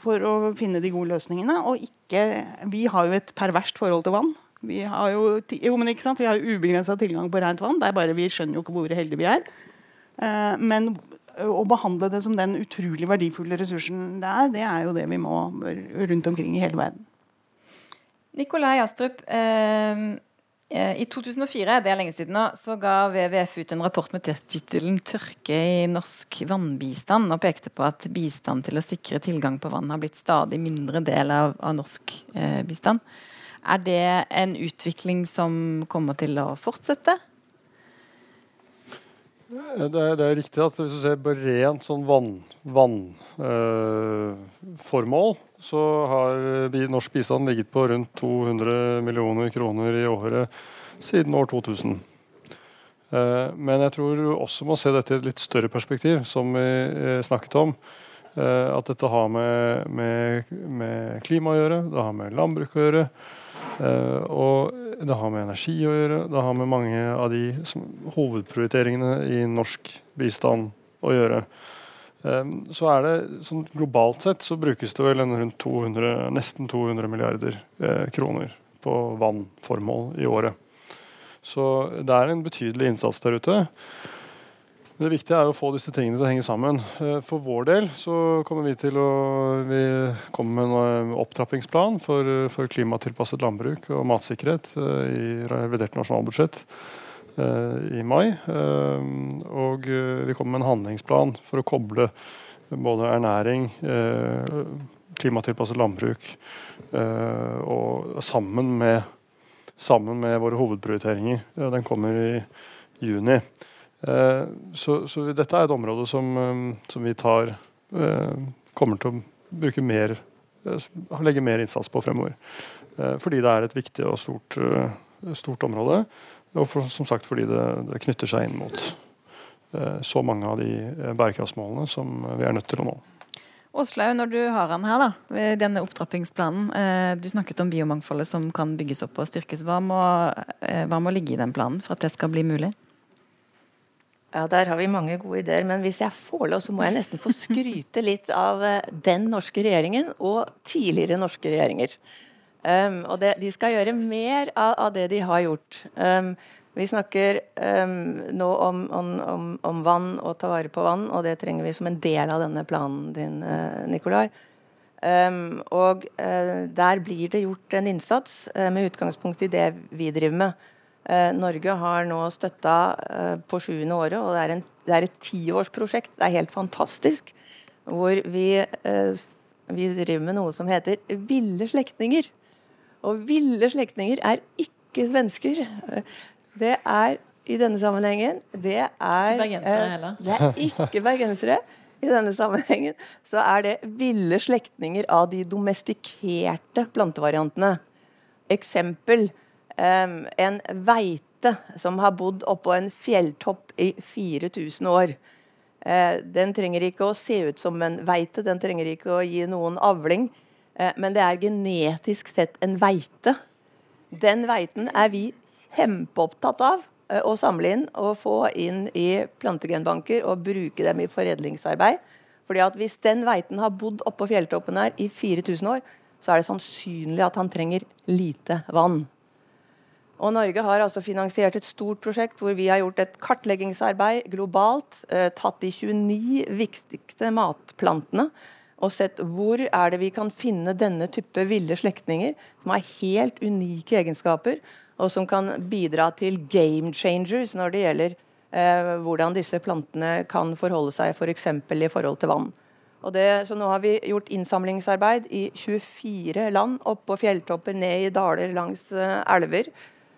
for å finne de gode løsningene. Og ikke Vi har jo et perverst forhold til vann. Vi har jo, jo men ubegrensa tilgang på rent vann. Det er bare Vi skjønner jo ikke hvor heldige vi er. Eh, men å behandle det som den utrolig verdifulle ressursen det er, det er jo det vi må rundt omkring i hele verden. Nikolai Astrup, eh, i 2004 det er lenge siden nå, så ga WWF ut en rapport med tittelen 'Tørke i norsk vannbistand' og pekte på at bistand til å sikre tilgang på vann har blitt stadig mindre del av, av norsk eh, bistand. Er det en utvikling som kommer til å fortsette? Det er, det er, riktig at hvis du ser på rent sånn vannformål, øh, så har norsk bistand ligget på rundt 200 millioner kroner i året siden år 2000. Eh, men jeg tror du også må se dette i et litt større perspektiv, som vi eh, snakket om. Eh, at dette har med, med, med klima å gjøre, det har med landbruk å gjøre. Uh, og det har med energi å gjøre. Det har med mange av de som, hovedprioriteringene i norsk bistand å gjøre. Um, så er det sånn Globalt sett så brukes det vel rundt 200, nesten 200 milliarder uh, kroner på vannformål i året. Så det er en betydelig innsats der ute. Det viktige er å få disse tingene til å henge sammen. Eh, for vår del så kommer vi til å vi kommer med en eh, opptrappingsplan for, eh, for klimatilpasset landbruk og matsikkerhet i revidert nasjonalbudsjett i mai. Og vi kommer med en handlingsplan for å koble både ernæring, klimatilpasset landbruk og sammen med, sammen med våre hovedprioriteringer. Den kommer i juni. Eh, så, så, dette er et område som, eh, som vi tar eh, kommer til å bruke mer legge mer innsats på fremover. Fordi det er et viktig og stort, stort område. Og for, som sagt fordi det, det, knytter seg inn mot så mange av de bærekraftsmålene som vi er nødt til å nå. Åslaug, når du har han her, da, denne opptrappingsplanen. Du snakket om biomangfoldet som kan bygges opp og styrkes. Hva må, hva må ligge i den planen for at det skal bli mulig? Ja, Der har vi mange gode ideer. Men hvis jeg får lov, så må jeg nesten få skryte litt av eh, den norske regjeringen og tidligere norske regjeringer. Um, og det, de skal gjøre mer av, av, det de har gjort. Um, vi snakker um, nå om, om, om, vann og ta vare på vann, og det trenger vi som en del av denne planen din, uh, Nikolai. og uh, der blir det gjort en innsats uh, med utgangspunkt i det vi driver med. Eh, Norge har nå støtta eh, på sjuende året, og det er, en, det er et tiårsprosjekt. Det er helt fantastisk. Hvor vi, eh, vi driver med noe som heter ville slektninger. Og ville slektninger er ikke svensker. Det er i denne sammenhengen Det er, eh, det er ikke bergensere. I denne sammenhengen så er det ville slektninger av de domestikerte plantevariantene. Eksempel en veite som har bodd oppå en fjelltopp i 4000 år. Uh, den trenger ikke å se ut som en veite, den trenger ikke å gi noen avling. Uh, men det er genetisk sett en veite. Den veiten er vi kjempeopptatt av uh, å samle inn og få inn i plantegenbanker og bruke dem i foredlingsarbeid. Fordi at Hvis den veiten har bodd oppå fjelltoppen her i 4000 år, så er det sannsynlig at han trenger lite vann. Og Norge har altså finansiert et stort prosjekt hvor vi har gjort et kartleggingsarbeid globalt. Eh, tatt de 29 viktigste matplantene og sett hvor er det vi kan finne denne type ville slektninger som har helt unike egenskaper, og som kan bidra til game changers når det gjelder eh, hvordan disse plantene kan forholde seg f.eks. For i forhold til vann. Det, så nå har vi gjort innsamlingsarbeid i 24 land, oppå fjelltopper, ned i daler langs eh, elver.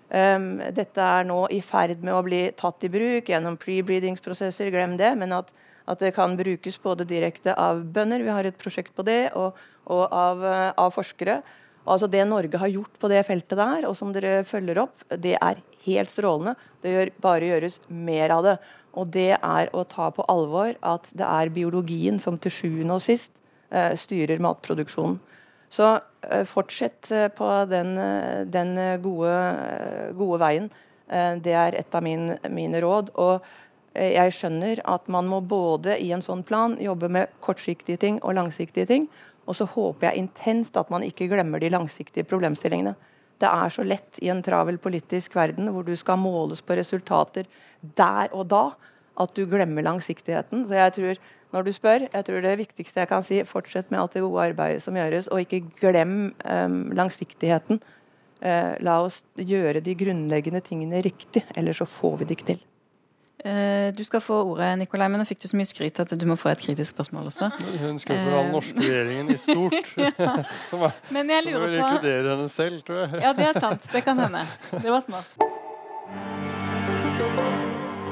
Um, dette er nå i ferd med å bli tatt i bruk gjennom pre-breedingsprosesser. Glem det. Men at, at, det kan brukes både direkte av bønder, vi har et prosjekt på det, og, og av, uh, av, forskere. Altså Det Norge har gjort på det feltet der, og som dere følger opp, det er helt strålende. Det gjør bare gjøres mer av det. Og det er å ta på alvor at det er biologien som til sjuende og sist uh, styrer matproduksjonen. Så uh, fortsett uh, på den, uh, den gode, gode, veien. det er et av min, mine råd. Og jeg skjønner at man må både i en sånn plan jobbe med kortsiktige ting og langsiktige ting. Og så håper jeg intenst at man ikke glemmer de langsiktige problemstillingene. det er så lett i en travel politisk verden hvor du skal måles på resultater der og da, at du glemmer langsiktigheten. Så jeg tror når du spør, jeg tror det viktigste jeg kan si, fortsett med alt det gode arbeidet som gjøres, og ikke glem um, langsiktigheten. Uh, la oss gjøre de grunnleggende tingene riktig, ellers så får vi det ikke til. Uh, du skal få ordet, Nikolai, men nå fikk du så mye skryt at du må få et kritisk spørsmål også. Hun skal få den norske regjeringen i stort. ja. som, er, men jeg lurer som vil inkludere henne selv, tror jeg. ja, det er sant. Det kan hende. Det var smart.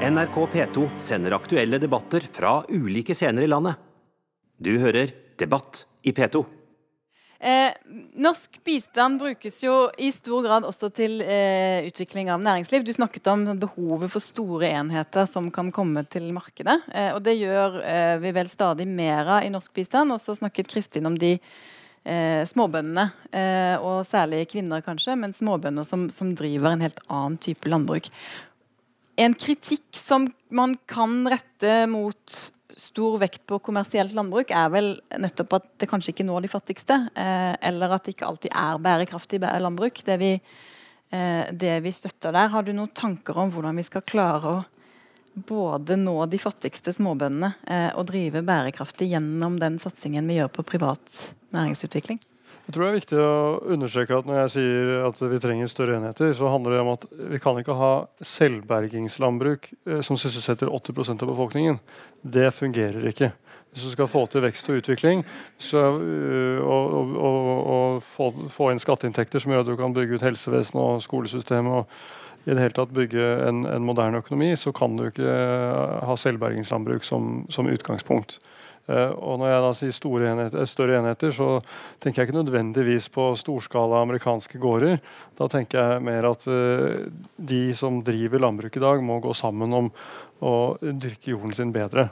NRK P2 sender aktuelle debatter fra ulike scener i landet. Du hører Debatt i P2. Eh, norsk bistand brukes jo i stor grad også til eh, utvikling av næringsliv. Du snakket om behovet for store enheter som kan komme til markedet. Eh, og det gjør eh, vi vel stadig mer av i norsk bistand. Og så snakket Kristin om de eh, småbøndene, eh, og særlig kvinner kanskje, men småbønder som, som driver en helt annen type landbruk en kritikk som man kan rette mot stor vekt på kommersielt landbruk, er vel nettopp at det kanskje ikke når de fattigste. Eh, eller at det ikke alltid er bærekraftig landbruk. Det vi, eh, det vi, støtter der. Har du noen tanker om hvordan vi skal klare å både nå de fattigste småbøndene eh, og drive bærekraftig gjennom den satsingen vi gjør på privat næringsutvikling? Jeg tror det er viktig å understreke at når jeg sier at vi trenger større enheter, så handler det om at vi kan ikke ha selvbergingslandbruk eh, som sysselsetter 80% av befolkningen. Det fungerer ikke. Hvis du skal få til vekst og utvikling så, øh, og, og, og, og få, få, inn skatteinntekter som gjør at du kan bygge ut helsevesenet og skolesystemet og i det hele tatt bygge en, en moderne økonomi, så kan du ikke ha selvbergingslandbruk som, som utgangspunkt. Uh, og når jeg da sier enheter, større enheter, så tenker jeg ikke nødvendigvis på storskala amerikanske gårder. Da tenker jeg mer at uh, de som driver landbruk i dag, må gå sammen om å dyrke jorden sin bedre.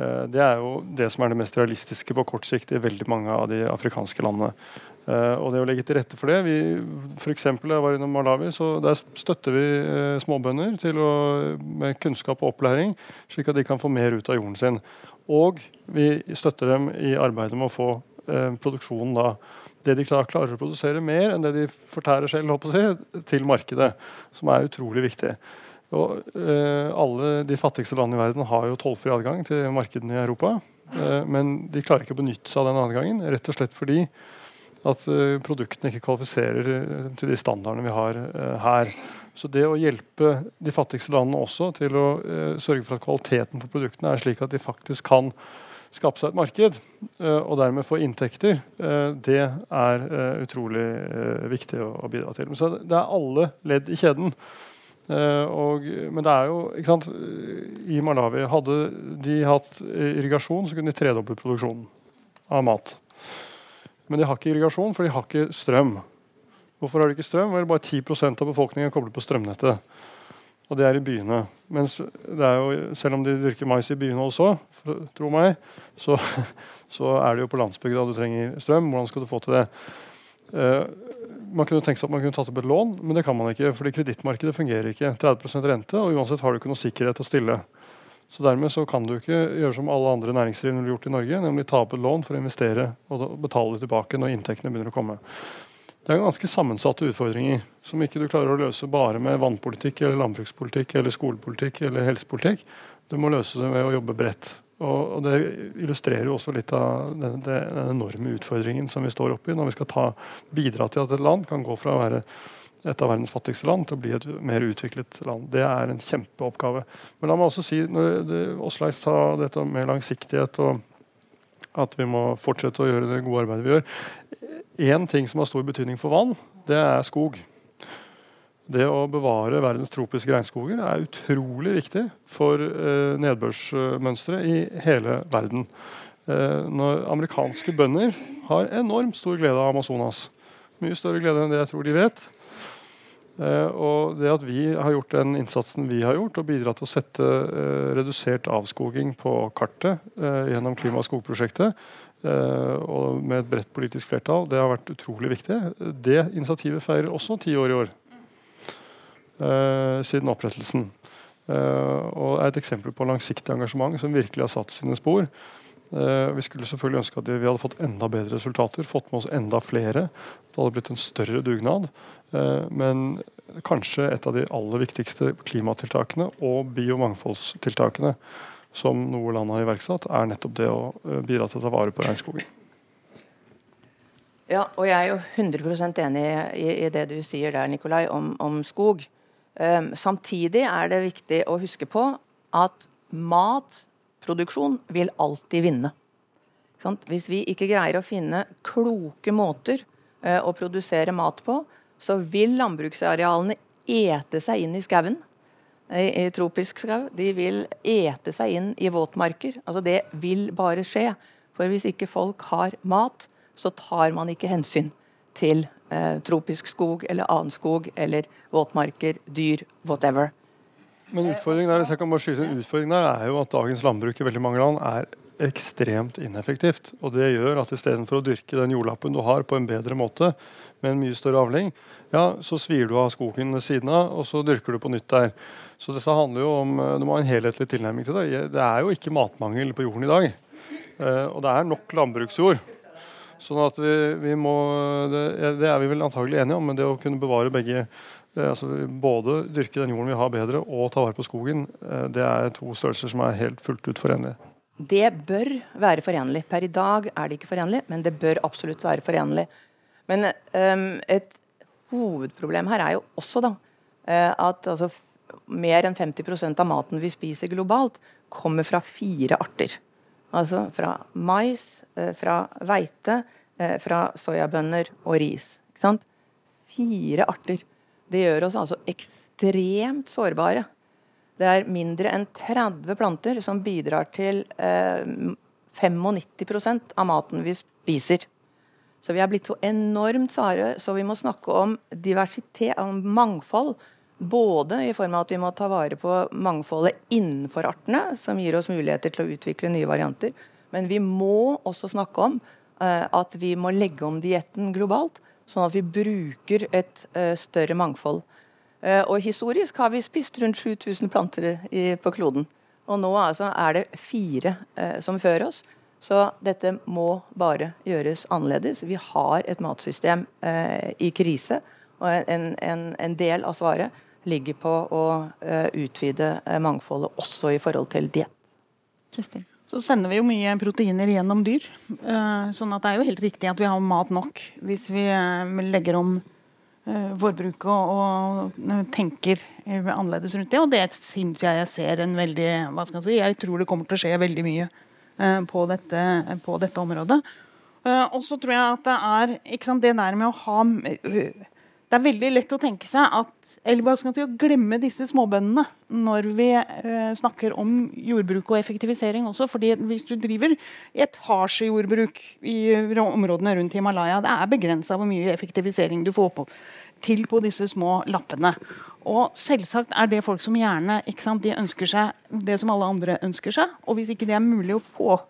Uh, det er jo det som er det mest realistiske på kort sikt i veldig mange av de afrikanske landene. og det å legge til rette for det vi, for eksempel, Jeg var innom Malawi, så der støtter vi småbønder å, med kunnskap og opplæring, slik at de kan få mer ut av jorden sin. Og vi støtter dem i arbeidet med å få eh, produksjonen da, det de klarer, å produsere mer enn det de fortærer selv, si, til markedet. Som er utrolig viktig. Og, eh, alle de fattigste landene i verden har jo tollfri adgang til markedene i Europa. Eh, men de klarer ikke å benytte seg av den adgangen, rett og slett fordi at eh, produktene ikke kvalifiserer eh, til de standardene vi har eh, her. Så det å hjelpe de fattigste landene også til å eh, sørge for at kvaliteten på produktene er slik at de faktisk kan skape seg et marked eh, og dermed få inntekter, eh, det er utrolig viktig å, å, bidra til. Så det er alle ledd i kjeden. Og, men det er jo ikke sant, I Malawi hadde de hatt irrigasjon, så kunne de tredoble produksjonen av mat. Men de har ikke irrigasjon, for de har ikke strøm. Hvorfor har de ikke strøm? Vel, bare 10% av befolkningen er koblet på strømnettet. Og det er i byene. Mens det er jo, selv om de dyrker mais i byene også, tro meg, så, så, er det jo på landsbygda du trenger strøm. Hvordan skal du få til det? Uh, man kunne tenkt seg at man kunne tatt opp et lån, men det kan man ikke. fordi kredittmarkedet fungerer ikke. 30% rente, og uansett har du ikke noe sikkerhet å stille. Så dermed så kan du ikke gjøre som alle andre næringsdrivende ville gjort i Norge, nemlig ta opp et lån for å investere og betale tilbake når inntektene begynner å komme. Det er ganske sammensatte utfordringer som ikke du klarer å løse bare med vannpolitikk eller landbrukspolitikk eller skolepolitikk eller helsepolitikk. Du må løse det ved å jobbe bredt. Og, Det illustrerer jo også litt av den, den, enorme utfordringen som vi står oppi når vi skal ta, bidra til at et land kan gå fra å være et av verdens fattigste land til å bli et mer utviklet land. Det er en kjempeoppgave. Men la meg også si, når Åslaug sa dette med langsiktighet og at vi må fortsette å gjøre det gode arbeidet vi gjør. Én ting som har stor betydning for vann, det er skog. Det å bevare verdens tropiske regnskoger er utrolig viktig for eh, nedbørsmønsteret i hele verden. Eh, når amerikanske bønder har enormt stor glede av Amazonas. Mye større glede enn det jeg tror de vet. Eh, og det at vi har gjort den innsatsen vi har gjort, og bidratt til å sette eh, redusert avskoging på kartet eh, gjennom klima- og skogprosjektet, og med et bredt politisk flertall. Det har vært utrolig viktig. Det initiativet feirer også ti år i år. Siden opprettelsen. Og er et eksempel på langsiktig engasjement som virkelig har satt sine spor. Eh, vi skulle selvfølgelig ønske at vi hadde fått enda bedre resultater, fått med oss enda flere. Det hadde blitt en større dugnad. Eh, men kanskje et av de aller viktigste klimatiltakene og biomangfoldstiltakene som noe land har iverksatt, er nettopp det å eh, bidra til å ta vare på regnskogen. Ja, og jeg er jo 100% enig i, i, det du sier der, Nikolai, om, om skog. Um, samtidig er det viktig å huske på at matproduksjon vil alltid vinne. Hvis vi ikke greier å finne kloke måter uh, å produsere mat på, så vil landbruksarealene ete seg inn i skauen. I, tropisk skau. De vil ete seg inn i våtmarker. Altså Det vil bare skje. For hvis ikke folk har mat, så tar man ikke hensyn til eh, tropisk skog eller annen skog eller våtmarker, dyr, whatever. Men utfordringen der, jeg kan bare skyte en utfordring der er jo at dagens landbruk i veldig mange land er ekstremt ineffektivt. Og Det gjør at istedenfor å dyrke den jordlappen du har på en bedre måte, med en mye større avling, ja, så svir du av skogen ved siden av, og så dyrker du på nytt der. Så dette handler jo om, eh, Du må ha en helhetlig tilnærming til det. Det er jo ikke matmangel på jorden i dag. Eh, og det er nok landbruksjord. Sånn at vi, vi må, det, det, er vi vel antagelig enige om, men det å kunne bevare begge eh, altså Både dyrke den jorden vi har bedre, og ta vare på skogen, eh, det er to størrelser som er helt fullt ut forenlige. Det bør være forenlig. Per i dag er det ikke forenlig, men det bør absolutt være forenlig. Men um, et hovedproblem her er jo også da, uh, at altså, mer enn 50% av maten vi spiser globalt, kommer fra fire arter. Altså fra mais, eh, fra hveite, eh, fra soyabønner og ris. Ikke sant? Fire arter. Det gjør oss altså ekstremt sårbare. Det er mindre enn 30 planter som bidrar til eh, 95% av maten vi spiser. Så vi er blitt så enormt sare, så vi må snakke om diversitet, om mangfold. Både i form av at vi må ta vare på mangfoldet innenfor artene, som gir oss muligheter til å utvikle nye varianter. Men vi må også snakke om eh, at vi må legge om dietten globalt, sånn at vi bruker et uh, større mangfold. Uh, og historisk har vi spist rundt 7000 planter i, på kloden. Og nå altså er det fire som før oss. Så dette må bare gjøres annerledes. Vi har et matsystem i krise. Og en, en, en del av svaret ligger på å utvide mangfoldet også i forhold til diett. Kristin. Så sender vi jo mye proteiner gjennom dyr. Uh, sånn at det er jo helt riktig at vi har mat nok hvis vi legger om forbruket og, og tenker annerledes rundt det. Og det syns jeg jeg ser en veldig hva skal Jeg si, jeg tror det kommer til å skje veldig mye på dette, på dette området. og så tror jeg at det er sant, det der med å ha det er veldig lett å tenke seg at, eller bare skal til å glemme disse småbøndene når vi eh, snakker om jordbruk og effektivisering også. fordi Hvis du driver etasjejordbruk i områdene rundt Himalaya, det er begrensa hvor mye effektivisering du får på, til på disse små lappene. Og selvsagt er det folk som gjerne sant, de ønsker seg det som alle andre ønsker seg. Og hvis ikke det er mulig å få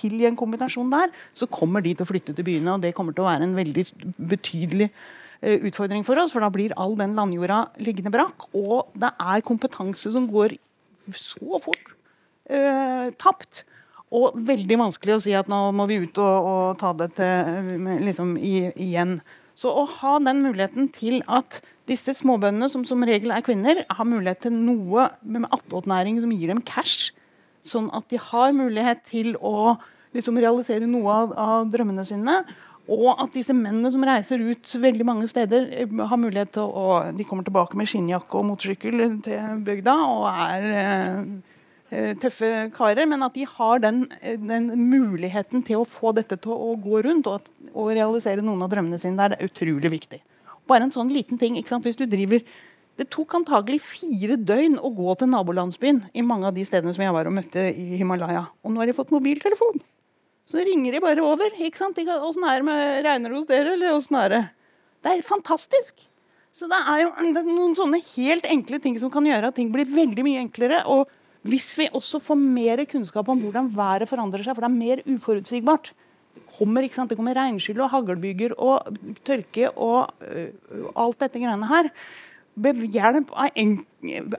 til i en kombinasjon der, så kommer de til å flytte til byene. Og det kommer til å være en veldig betydelig Eh, utfordring for oss, for da blir all den landjorda liggende brakk. Og det er kompetanse som går så fort uh, tapt. Og veldig vanskelig å si at nå må vi ut og, og ta det til, liksom, i, igjen. Så å ha den muligheten til at disse småbøndene, som som regel er kvinner, har mulighet til noe med attåtnæring som gir dem cash, sånn at de har mulighet til å liksom, realisere noe av, av drømmene sine. Og at disse mennene som reiser ut veldig mange steder, eh, har mulighet til å De kommer tilbake med skinnjakke og motorsykkel til bygda og er eh, eh, tøffe karer. Men at de har den, den, muligheten til å få dette til å gå rundt og, og realisere noen av drømmene sine der, det er utrolig viktig. Bare en sånn liten ting. Hvis du driver det tok antagelig fire døgn å gå til nabolandsbyen i mange av de stedene som jeg var og møtte i Himalaya. Og nå har de fått mobiltelefon. Så ringer de bare over. ikke sant? Åssen er det med Regner det hos dere, eller åssen er det? Det er fantastisk. Så det er jo noen sånne helt enkle ting som kan gjøre at ting blir veldig mye enklere. Og hvis vi også får mer kunnskap om hvordan været forandrer seg, for det er mer uforutsigbart Det kommer, ikke? Det kommer regnskyll og haglbyger og tørke og uh, alt dette greiene her. Ved hjelp av en,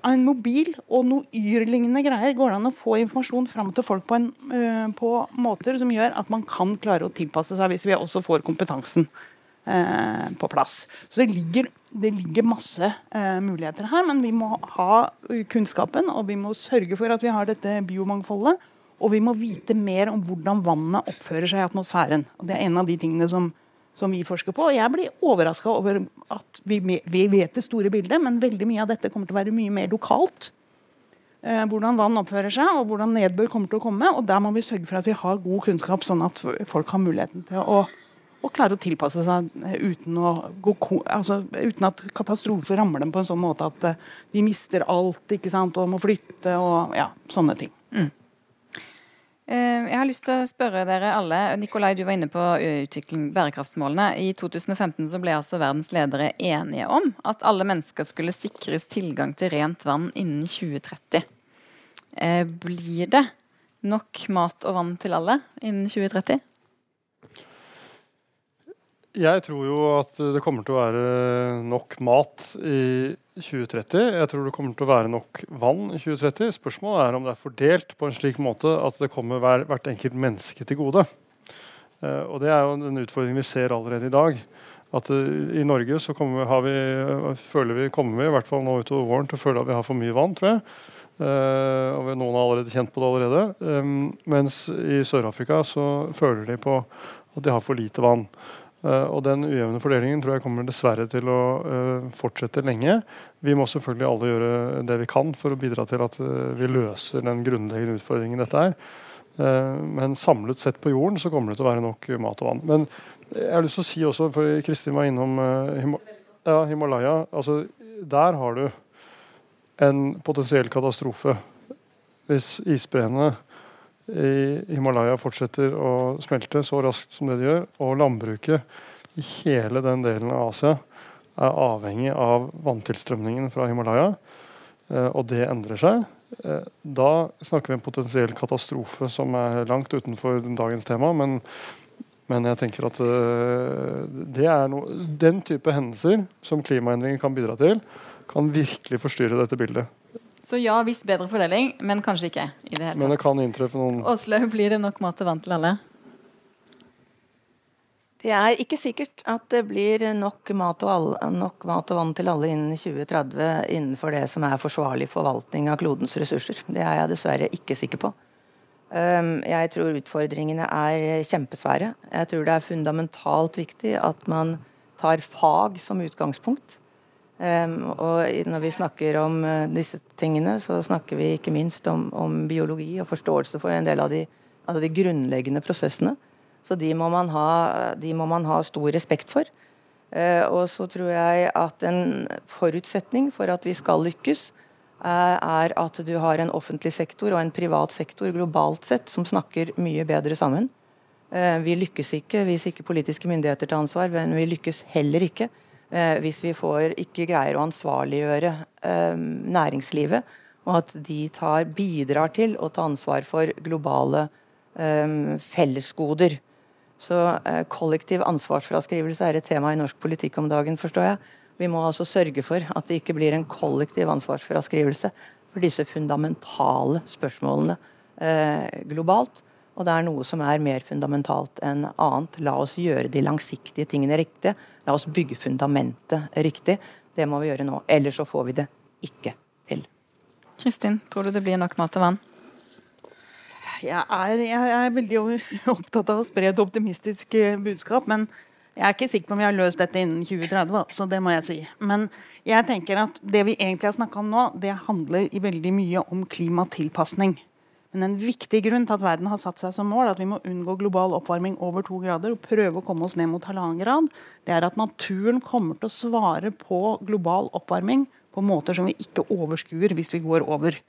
av en, mobil og noe Yr-lignende greier går det an å få informasjon fram til folk på, en, uh, på, måter som gjør at man kan klare å tilpasse seg hvis vi også får kompetansen uh, på plass. Så det ligger, det ligger masse uh, muligheter her, men vi må ha kunnskapen og vi må sørge for at vi har dette biomangfoldet. Og vi må vite mer om hvordan vannet oppfører seg i atmosfæren. Og det er en av de tingene som som vi forsker på. Og jeg blir overraska over at vi, vi, vet det store bildet, men veldig mye av dette kommer til å være mye mer lokalt. Eh, hvordan vann oppfører seg, og hvordan nedbør kommer til å komme. Og der må vi sørge for at vi har god kunnskap, sånn at folk har muligheten til å, å klare å tilpasse seg uten, å gå, altså, uten at katastrofer rammer dem på en sånn måte at eh, de mister alt ikke sant, og må flytte og ja, sånne ting. Mm. Eh, jeg har lyst til å spørre dere alle. Nikolai, du var inne på utvikling bærekraftsmålene. I 2015 så ble altså verdens ledere enige om at alle mennesker skulle sikres tilgang til rent vann innen 2030. Eh, blir det nok mat og vann til alle innen 2030? Jeg tror jo at det kommer til å være nok mat i 2030. Jeg tror det kommer til å være nok vann i 2030. Spørsmålet er om det er fordelt på en slik måte at det kommer hver, hvert enkelt menneske til gode. Uh, og Det er jo en utfordring vi ser allerede i dag. At uh, I Norge så vi, vi, føler vi, kommer vi i hvert fall nå utover våren til å føle at vi har for mye vann. tror jeg. Uh, og Noen har allerede kjent på det allerede. Um, mens i Sør-Afrika så føler de på at de har for lite vann. Uh, og Den ujevne fordelingen tror jeg kommer dessverre til å uh, fortsette lenge. Vi må selvfølgelig alle gjøre det vi kan for å bidra til at uh, vi løser den grunnleggende utfordringen dette er. men samlet sett på jorden så kommer det til å være nok mat og vann. Men jeg har lyst til å si også, for Kristin var innom Him ja, Himalaya. altså Der har du en potensiell katastrofe hvis isbreene i Himalaya fortsetter å smelte så raskt som det de gjør, og landbruket i hele den delen av Asia er avhengig av vanntilstrømningen fra Himalaya, eh, og det endrer seg, eh, da snakker vi om en potensiell katastrofe som er langt utenfor dagens tema. Men, men jeg tenker at eh, det er noe, den type hendelser som klimaendringer kan bidra til, kan virkelig forstyrre dette bildet. Så ja, visst bedre fordeling, men kanskje ikke. i det hele tatt. Men det kan inntreffe noen Åslaug, blir det nok mat og vann til alle? Det er ikke sikkert at det blir nok mat, alle, nok mat, og vann til alle innen 2030 innenfor det som er forsvarlig forvaltning av klodens ressurser. Det er jeg dessverre ikke sikker på. Jeg tror utfordringene er kjempesvære. Jeg tror det er fundamentalt viktig at man tar fag som utgangspunkt. Um, og når vi snakker om uh, disse tingene, så snakker vi ikke minst om, om biologi og forståelse for en del av de, av de, grunnleggende prosessene. Så de må ha, må man ha stor respekt for. Uh, og så tror jeg at en forutsetning for at vi skal lykkes, uh, er at du har en offentlig sektor og en privat sektor globalt sett som snakker mye bedre sammen. vi lykkes ikke hvis ikke politiske myndigheter tar ansvar, men vi lykkes heller ikke eh, hvis vi får, ikke greier å ansvarliggjøre eh, næringslivet, og at de tar, bidrar til å ta ansvar for globale eh, fellesgoder. Så eh, kollektiv ansvarsfraskrivelse er et tema i norsk politikk om dagen, forstår jeg. Vi må altså sørge for at det ikke blir en kollektiv ansvarsfraskrivelse for disse fundamentale spørsmålene eh, globalt. Og det er noe som er mer fundamentalt enn annet. La oss gjøre de langsiktige tingene riktig. La oss bygge fundamentet riktig. Det må vi gjøre nå. Ellers så får vi det ikke til. Kristin, tror du det blir nok mat og vann? Jeg er, jeg er, veldig opptatt av å spre et optimistisk eh, budskap. Men jeg er ikke sikker på om vi har løst dette innen 2030. Så det må jeg si. Men jeg tenker at det vi egentlig har snakka om nå, det handler i veldig mye om klimatilpasning. Men en viktig grunn til at verden har satt seg som mål at vi må unngå global oppvarming over to grader og prøve å komme oss ned mot halvannen grad, det er at naturen kommer til å svare på global oppvarming på måter som vi ikke overskuer hvis vi går over.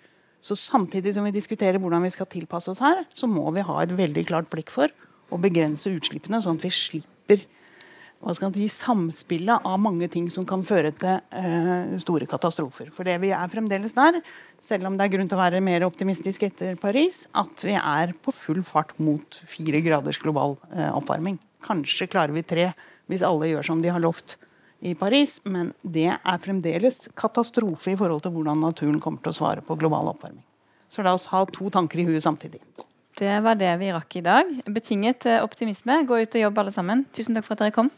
Så samtidig som vi diskuterer hvordan vi skal tilpasse oss her, så må vi ha et veldig klart blikk for å begrense utslippene, sånn at vi slipper si, samspillet av mange ting som kan føre til eh, store katastrofer. For det vi er fremdeles der, selv om det er grunn til å være mer optimistisk etter Paris, at vi er på full fart mot fire graders global eh, oppvarming. Kanskje klarer vi tre hvis alle gjør som de har lovt i Paris, men det er fremdeles katastrofe i forhold til hvordan naturen kommer til å svare på global oppvarming. Så la oss ha to tanker i huet samtidig. Det var det vi rakk i dag. Betinget optimisme. Gå ut og jobb alle sammen. Tusen takk for at dere kom.